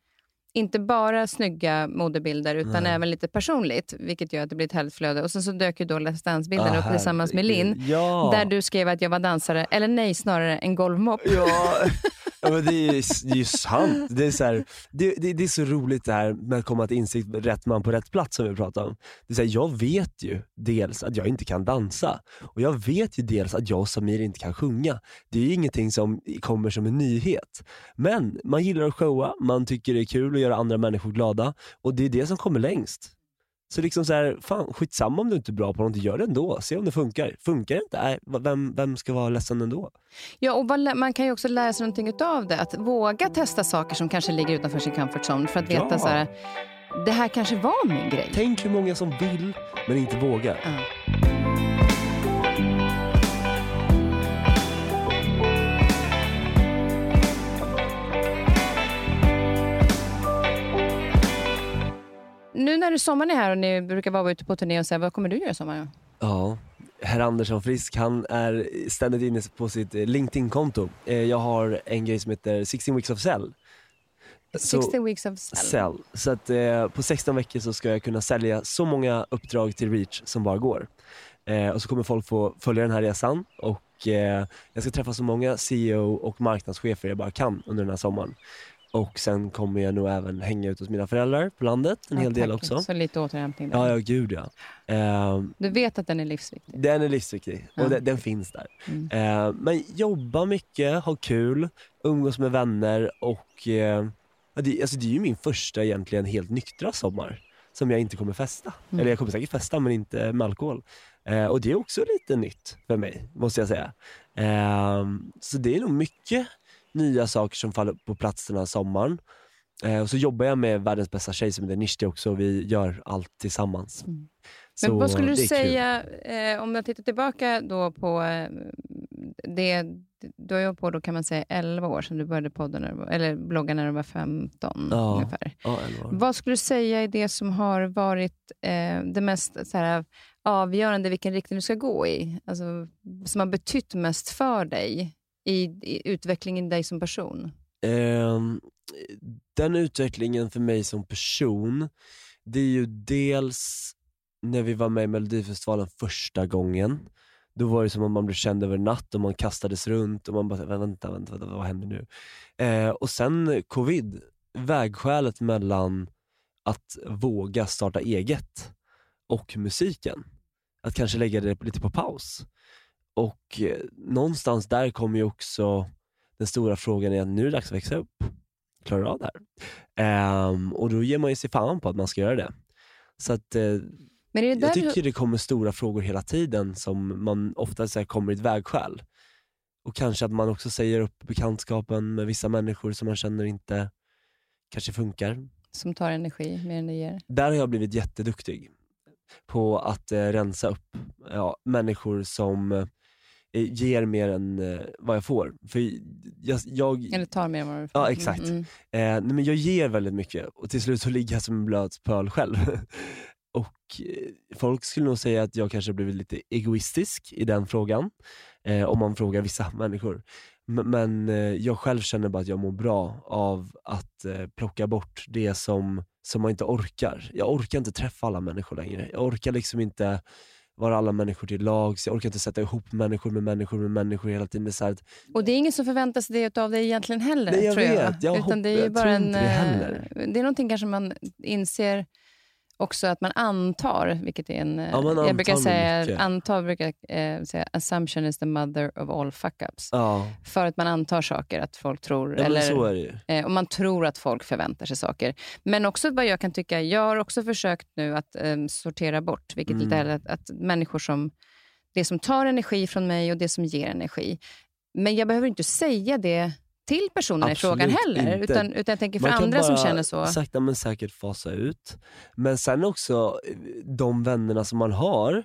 inte bara snygga modebilder utan Nej. även lite personligt, vilket gör att det blir ett härligt flöde. Och sen så dök ju då Let's Dance-bilden Ah, upp tillsammans med Linn. Ja. där du skrev att jag var dansare, eller nej, snarare en golvmopp. Ja, ja men det är ju det är ju sant. Det är, så här, det, det, det är så roligt det här med att komma till insikt med rätt man på rätt plats som vi pratar om. Det är så här, jag vet ju dels att jag inte kan dansa och jag vet ju dels att jag och Samir inte kan sjunga. Det är ju ingenting som kommer som en nyhet. Men man gillar att showa, man tycker det är kul att göra andra människor glada och det är det som kommer längst. Så liksom så här, fan skitsamma om du inte är bra på någonting, gör det ändå. Se om det funkar. Funkar det inte, nej, vem, vem ska vara ledsen ändå? Ja, och man kan ju också lära sig någonting av det. Att våga testa saker som kanske ligger utanför sin comfort zone för att veta Ja. så här, det här kanske var min grej. Tänk hur många som vill men inte vågar. Ja. Nu när sommaren är här och ni brukar vara ute på turné och säga vad kommer du göra i sommar? Ja, herr Andersson Frisk han är ständigt inne på sitt eh, LinkedIn-konto. Eh, Jag har en grej som heter 16 weeks of sell. Så- 60 weeks of sell. Sell. Så att eh, på 16 veckor så ska jag kunna sälja så många uppdrag till Reach som bara går. Eh, och så kommer folk få följa den här resan och eh, jag ska träffa så många CEO och marknadschefer jag bara kan under den här sommaren. Och sen kommer jag nog även hänga ut hos mina föräldrar på landet en Ja, hel del tack. också. Så lite återhämtning där. Ja, ja gud ja. Eh, Du vet att den är livsviktig. den är livsviktig och Ja. den, den finns där. Mm. Eh, men jobba mycket, ha kul, umgås med vänner och eh, det, alltså det är ju min första egentligen helt nyktra sommar som jag inte kommer festa. Mm. Eller jag kommer säkert festa men inte med alkohol. Eh, och det är också lite nytt för mig måste jag säga. Eh, så det är nog mycket nya saker som faller på plats den här sommaren. Eh, och så jobbar jag med världens bästa tjej som heter Nishti också och vi gör allt tillsammans. Mm. Så Men vad skulle du säga, eh, om jag tittar tillbaka då på eh, det, du har hållit på då kan man säga 11 år sedan du började podden, när du eller blogga när du var 15 Ja. ungefär. Ja. Vad skulle du säga är det som har varit eh, det mest så här, avgörande, vilken riktning du ska gå i? Alltså, som har betytt mest för dig i, i utvecklingen i dig som person? Ehm, den utvecklingen för mig som person, det är ju dels när vi var med i Melodifestivalen första gången. Då var det som om man blev känd över en natt och man kastades runt och man bara, vänta, vänta, vänta vad händer nu? Eh, och sen covid, vägskälet mellan att våga starta eget och musiken. Att kanske lägga det lite på paus. Och eh, någonstans där kommer ju också den stora frågan är att nu är det dags att växa upp. Klarar du av det här? Ehm, och då ger man ju sig fan på att man ska göra det. Så att, eh, Men är det jag du- tycker det kommer stora frågor hela tiden som man ofta så här, kommer i ett vägskäl. Och kanske att man också säger upp bekantskapen med vissa människor som man känner inte kanske funkar. som tar energi mer än det ger? Där har jag blivit jätteduktig på att eh, rensa upp ja, människor som ger mer än eh, vad jag får. För jag, jag, Eller tar mer än vad du får? Ja, exakt. Mm, mm. Eh, men jag ger väldigt mycket och till slut så ligger jag som en blöt pöl själv. och eh, Folk skulle nog säga att jag kanske har blivit lite egoistisk i den frågan, eh, om man frågar vissa människor. M- men eh, jag själv känner bara att jag mår bra av att eh, plocka bort det som, som man inte orkar. Jag orkar inte träffa alla människor längre. Jag orkar liksom inte vara alla människor till lags, jag orkar inte sätta ihop människor med människor med människor hela tiden. Det är så att Och det är ingen som förväntar sig det av dig egentligen heller, Nej, jag tror jag. vet. Jag Utan det är hopp- ju jag bara en, det eh, heller. det är någonting kanske man inser också att man antar, vilket är en... eh, Ja, jag brukar säga, mycket. antar brukar eh, säga, assumption is the mother of all fuck-ups. ja, För att man antar saker att folk tror, ja eller. Eh, och man tror att folk förväntar sig saker. Men också vad jag kan tycka, jag har också försökt nu att eh, sortera bort, vilket Mm. är att, att människor som, det som tar energi från mig och det som ger energi. Men jag behöver inte säga det till personerna i frågan heller. inte. Utan, utan jag tänker för Man andra som känner så. sakta men säkert fasa ut. Men sen också de vännerna som man har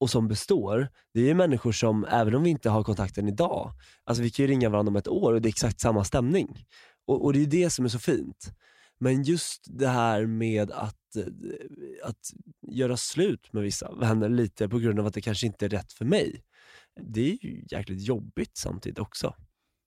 och som består, det är människor som, även om vi inte har kontakten idag, alltså vi kan ju ringa varandra om ett år och det är exakt samma stämning. Och, och det är det som är så fint. Men just det här med att, eh, att göra slut med vissa vänner lite på grund av att det kanske inte är rätt för mig. Det är ju jäkligt jobbigt samtidigt också.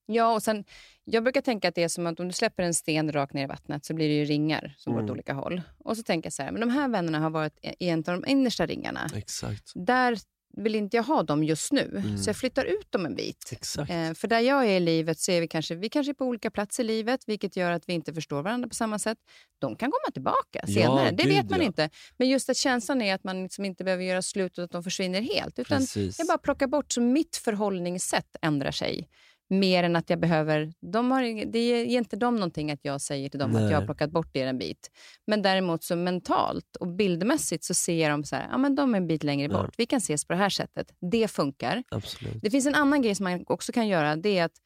Ja, och sen, jag brukar tänka att det är som att om du släpper en sten rakt ner i vattnet så blir det ju ringar som går Mm. åt olika håll. Och så tänker jag så här, men de här vännerna har varit i en av de innersta ringarna. Exakt. Där vill inte jag ha dem just nu, Mm. så jag flyttar ut dem en bit. Eh, för där jag är i livet så är vi kanske, vi kanske på olika platser i livet, vilket gör att vi inte förstår varandra på samma sätt. De kan komma tillbaka Ja, senare, det gud, vet man ja. inte. Men just att känslan är att man liksom inte behöver göra slut och att de försvinner helt. Utan Precis. jag bara plockar bort, så mitt förhållningssätt ändrar sig. Mer än att jag behöver... De har, det ger inte dem någonting att jag säger till dem att Nej. jag har plockat bort er en bit. Men däremot så mentalt och bildmässigt så ser jag dem så här, ja men de är en bit längre Ja. bort. Vi kan ses på det här sättet. Det funkar. Absolut. Det finns en annan grej som man också kan göra. Det är att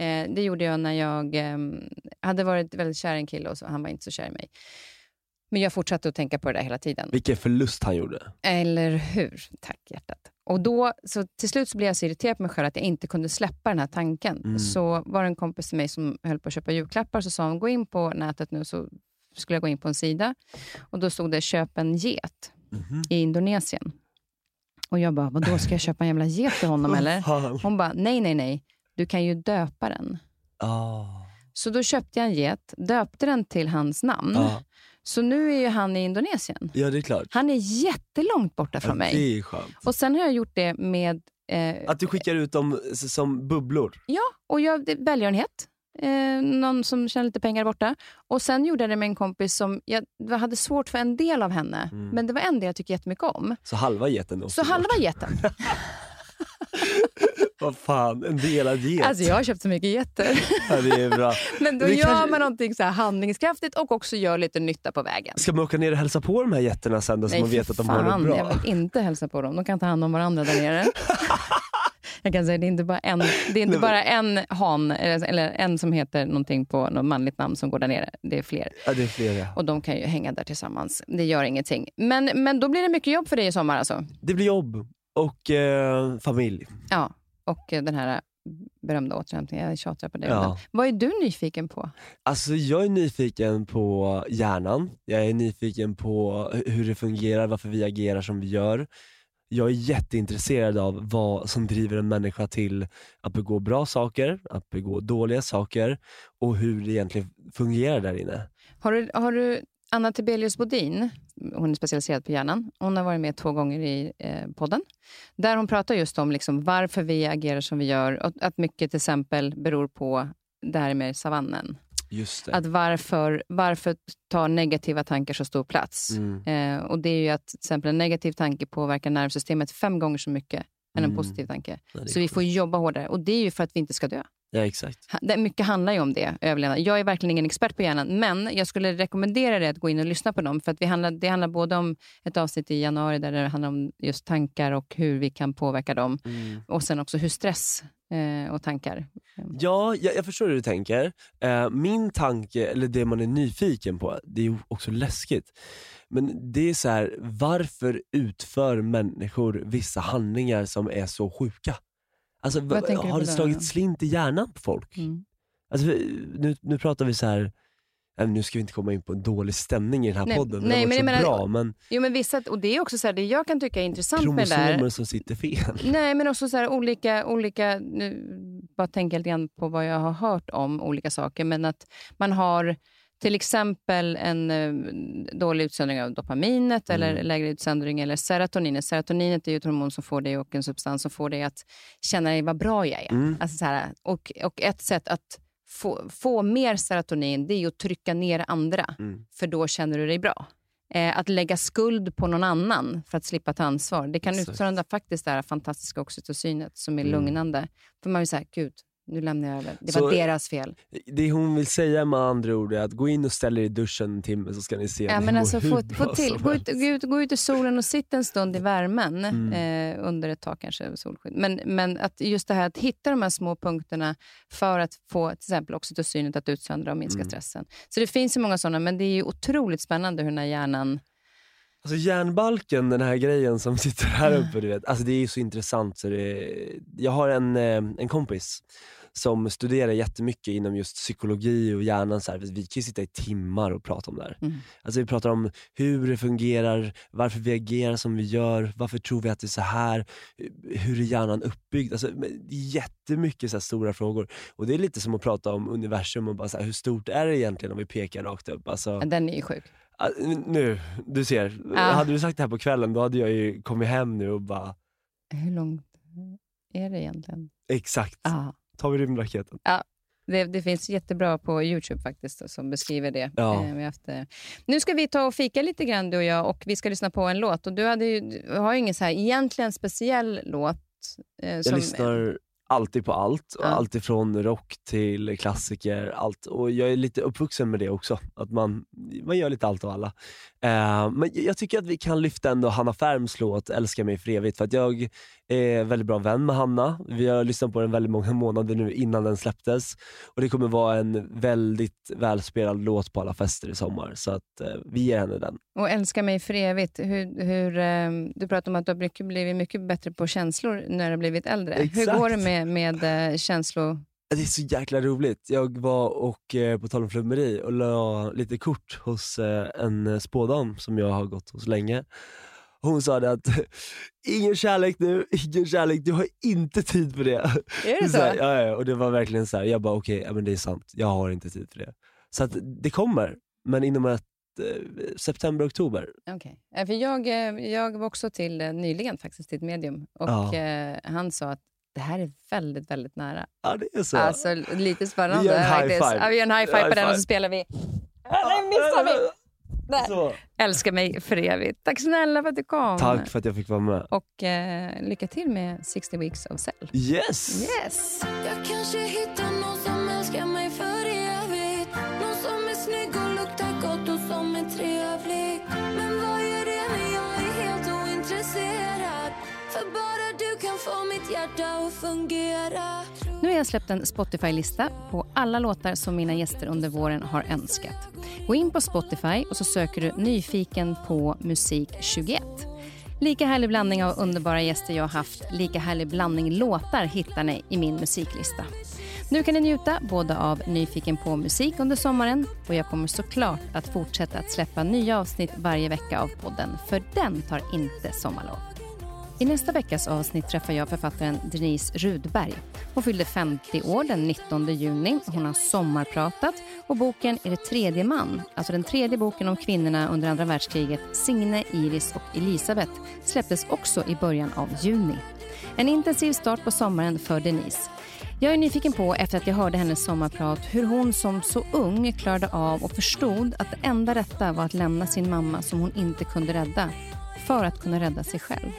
eh, det gjorde jag när jag eh, hade varit väldigt kär i en kille och så, han var inte så kär i mig. Men jag fortsatte att tänka på det där hela tiden. Vilken förlust han gjorde. Eller hur? Tack hjärtat. Och då, så till slut så blev jag så irriterad på mig själv att jag inte kunde släppa den här tanken. Mm. Så var det en kompis till mig som höll på att köpa julklappar så sa hon gå in på nätet nu så skulle jag gå in på en sida och då stod det köp en get Mhm. i Indonesien. Och jag bara, vadå ska jag köpa en jävla get till honom eller? Hon bara, nej nej nej, du kan ju döpa den. Ah. Så då köpte jag en get, döpte den till hans namn. Ja. Så nu är ju han i Indonesien. ja, det är klart. Han är jättelångt borta från ja, mig. Det är skönt. Och sen har jag gjort det med... Eh, Att du skickar ut dem som bubblor. ja, och jag, det, välgörenhet. Eh, någon som tjänar lite pengar borta. Och sen gjorde jag det med en kompis som... Jag hade svårt för en del av henne, Mm. men det var en del jag tycker jättemycket om. Så halva geten då. Så halva geten. Vad fan, en delad get. Alltså jag har köpt så mycket getter. ja, det är bra. Men då Det gör kanske- man någonting så här handlingskraftigt och också gör lite nytta på vägen. Ska man åka ner och hälsa på de här getterna sen då, så man för vet att de har det fan, bra? Jag vill inte hälsa på dem. De kan ta hand om varandra där nere. Jag kan säga det är inte bara en, det är inte Nej, bara en han, eller, en som heter någonting på något manligt namn som går där nere. Det är fler. Ja, det är flera. Och de kan ju hänga där tillsammans. Det gör ingenting. Men, men då blir det mycket jobb för dig i sommar alltså? Det blir jobb och eh, familj. Ja. Och eh, den här berömda återhämtningen. Jag tjatar på det. Ja. Vad är du nyfiken på? Alltså jag är nyfiken på hjärnan, jag är nyfiken på hur det fungerar, varför vi agerar som vi gör. Jag är jätteintresserad av vad som driver en människa till att begå bra saker, att begå dåliga saker och hur det egentligen fungerar där inne. Har du, har du Anna Tibelius Bodin, hon är specialiserad på hjärnan. Hon har varit med två gånger i eh, podden. Där hon pratar just om liksom varför vi agerar som vi gör. Och att mycket till exempel beror på det här med savannen. Just det. Att varför, varför tar negativa tankar så stor plats? Mm. Eh, och det är ju att till exempel en negativ tanke påverkar nervsystemet fem gånger så mycket än en Mm. positiv tanke. Är Så vi får jobba hårdare. Och det är ju för att vi inte ska dö. Ja exakt. Det- Mycket handlar ju om det, överlevnad. Jag är verkligen ingen expert på hjärnan, men jag skulle rekommendera dig att gå in och lyssna på dem. För att vi handlar, det handlar både om ett avsnitt i januari där det handlar om just tankar och hur vi kan påverka dem. Mm. Och sen också hur stress eh, och tankar. Ja, jag, jag förstår hur du tänker. Eh, min tanke, eller det man är nyfiken på, det är också läskigt. Men det är så här, varför utför människor vissa handlingar som är så sjuka? Alltså, tänker har det slagit slint i hjärnan på folk? Mm. Alltså, nu, nu pratar vi så här. nej, nu ska vi inte komma in på en dålig stämning i den här Nej, podden, nej, det men jag menar- bra, men Jo, men vissa, och det är också så här, det jag kan tycka är intressant med det där. som sitter fel. Nej, men också så här, olika, olika, nu bara tänka lite grann på vad jag har hört om olika saker, men att man har till exempel en eh, dålig utsöndring av dopaminet eller Mm. lägre utsöndring eller serotoninet. Serotoninet är ju ett hormon som får dig och en substans som får dig att känna dig vad bra jag är. Mm. Alltså så här, och, och ett sätt att få, få mer serotonin det är att trycka ner andra, Mm. för då känner du dig bra. Eh, att lägga skuld på någon annan för att slippa ta ansvar, det kan Exakt. utsöndra faktiskt det här fantastiska oxytocinet som är Mm. lugnande. För man vill säga, gud, nu lämnar jag över. Det Så- var deras fel. Det hon vill säga med andra ord är att gå in och ställ er i duschen en timme så ska ni se Ja, men alltså, få, få till, gå, ut, gå, ut, gå ut i solen och sitta en stund i värmen Mm. eh, under ett tak kanske, solskydd. Men, men att just det här att hitta de här små punkterna för att få till exempel oxytocinet att utsöndra och minska Mm. stressen. Så det finns ju många sådana, men det är ju otroligt spännande hur den här hjärnan... Alltså järnbalken, den här grejen som sitter här Mm. uppe, du vet. Alltså det är så intressant så det, Jag har en, eh, en kompis som studerar jättemycket inom just psykologi och hjärnan. Så här, vi kan ju sitta i timmar och prata om det här. Mm. Alltså vi pratar om hur det fungerar, varför vi agerar som vi gör, varför tror vi att det är så här, hur är hjärnan uppbyggd? Alltså, jättemycket så stora frågor. Och det är lite som att prata om universum och bara så här, hur stort är det egentligen om vi pekar rakt upp? Alltså, Den är ju sjuk. Ah, nu, du ser. Ja. Hade du sagt det här på kvällen då hade jag ju kommit hem nu och bara, Hur långt är det egentligen? exakt, Ja. tar vi rymdraketen. Det, det finns jättebra på Youtube faktiskt som beskriver det. Ja. Eh, haft, eh. Nu ska vi ta och fika lite grann du och jag och vi ska lyssna på en låt. Och du, hade ju, du har ju ingen så här egentligen speciell låt. Eh, Jag som, lyssnar alltid på allt, Ja. allt ifrån rock till klassiker. Allt. Och jag är lite uppvuxen med det också, att man, man gör lite allt och alla. Eh, men jag tycker att vi kan lyfta ändå Hanna Färms låt Älska mig för evigt, för att jag är väldigt bra vän med Hanna. Vi har lyssnat på den väldigt många månader nu innan den släpptes. Och det kommer vara en väldigt välspelad låt på alla fester i sommar, så att eh, vi ger henne den. Och älska mig för evigt. Hur, hur, eh, du pratar om att du har blivit mycket bättre på känslor när du har blivit äldre. Hur Exakt. går det med, med eh, känslor? Det är så jäkla roligt. Jag var och, eh, på tal om flummeri, och la lite kort hos eh, en spådam som jag har gått hos länge. Hon sa det att ingen kärlek nu, ingen kärlek, du har inte tid för det. Är det Så här, så? ja, ja, och det var verkligen så här. jag bara okej, ja, men det är sant, jag har inte tid för det. Så att det kommer, men inom ett eh, september, oktober. Okej. Eh, För jag, eh, jag var också till eh, nyligen faktiskt till ett medium och Ja. han sa att det här är väldigt, väldigt nära. Ja det är så. Alltså lite spännande Vi gör en high five. Ja, vi gör en high five High på den och så spelar vi Nej, missar vi! Där. Så. Älskar mig för evigt. Tack snälla för att du kom. Tack för att jag fick vara med. Och eh, lycka till med 60 Weeks of Cell. Yes! Yes! Nu har jag släppt en Spotify-lista på alla låtar som mina gäster under våren har önskat. Gå in på Spotify och så söker du Nyfiken på musik 21. Lika härlig blandning av underbara gäster jag har haft, lika härlig blandning låtar hittar ni i min musiklista. Nu kan ni njuta både av Nyfiken på musik under sommaren och jag kommer såklart att fortsätta att släppa nya avsnitt varje vecka av podden, för den tar inte sommarlov. I nästa veckas avsnitt träffar jag författaren Denise Rudberg. Hon fyllde 50 år den 19 juni. Hon har sommarpratat och boken Är det tredje man, alltså den tredje boken om kvinnorna under andra världskriget, Signe, Iris och Elisabeth, släpptes också i början av juni. En intensiv start på sommaren för Denise. Jag är nyfiken på, efter att jag hörde hennes sommarprat, hur hon som så ung klarade av och förstod att det enda rätta var att lämna sin mamma som hon inte kunde rädda, för att kunna rädda sig själv.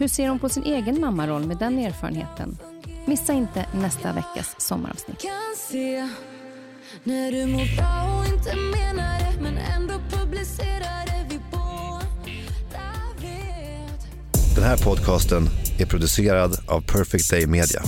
Hur ser hon på sin egen mammaroll med den erfarenheten? Missa inte nästa veckas sommaravsnitt. Den här podcasten är producerad av Perfect Day Media.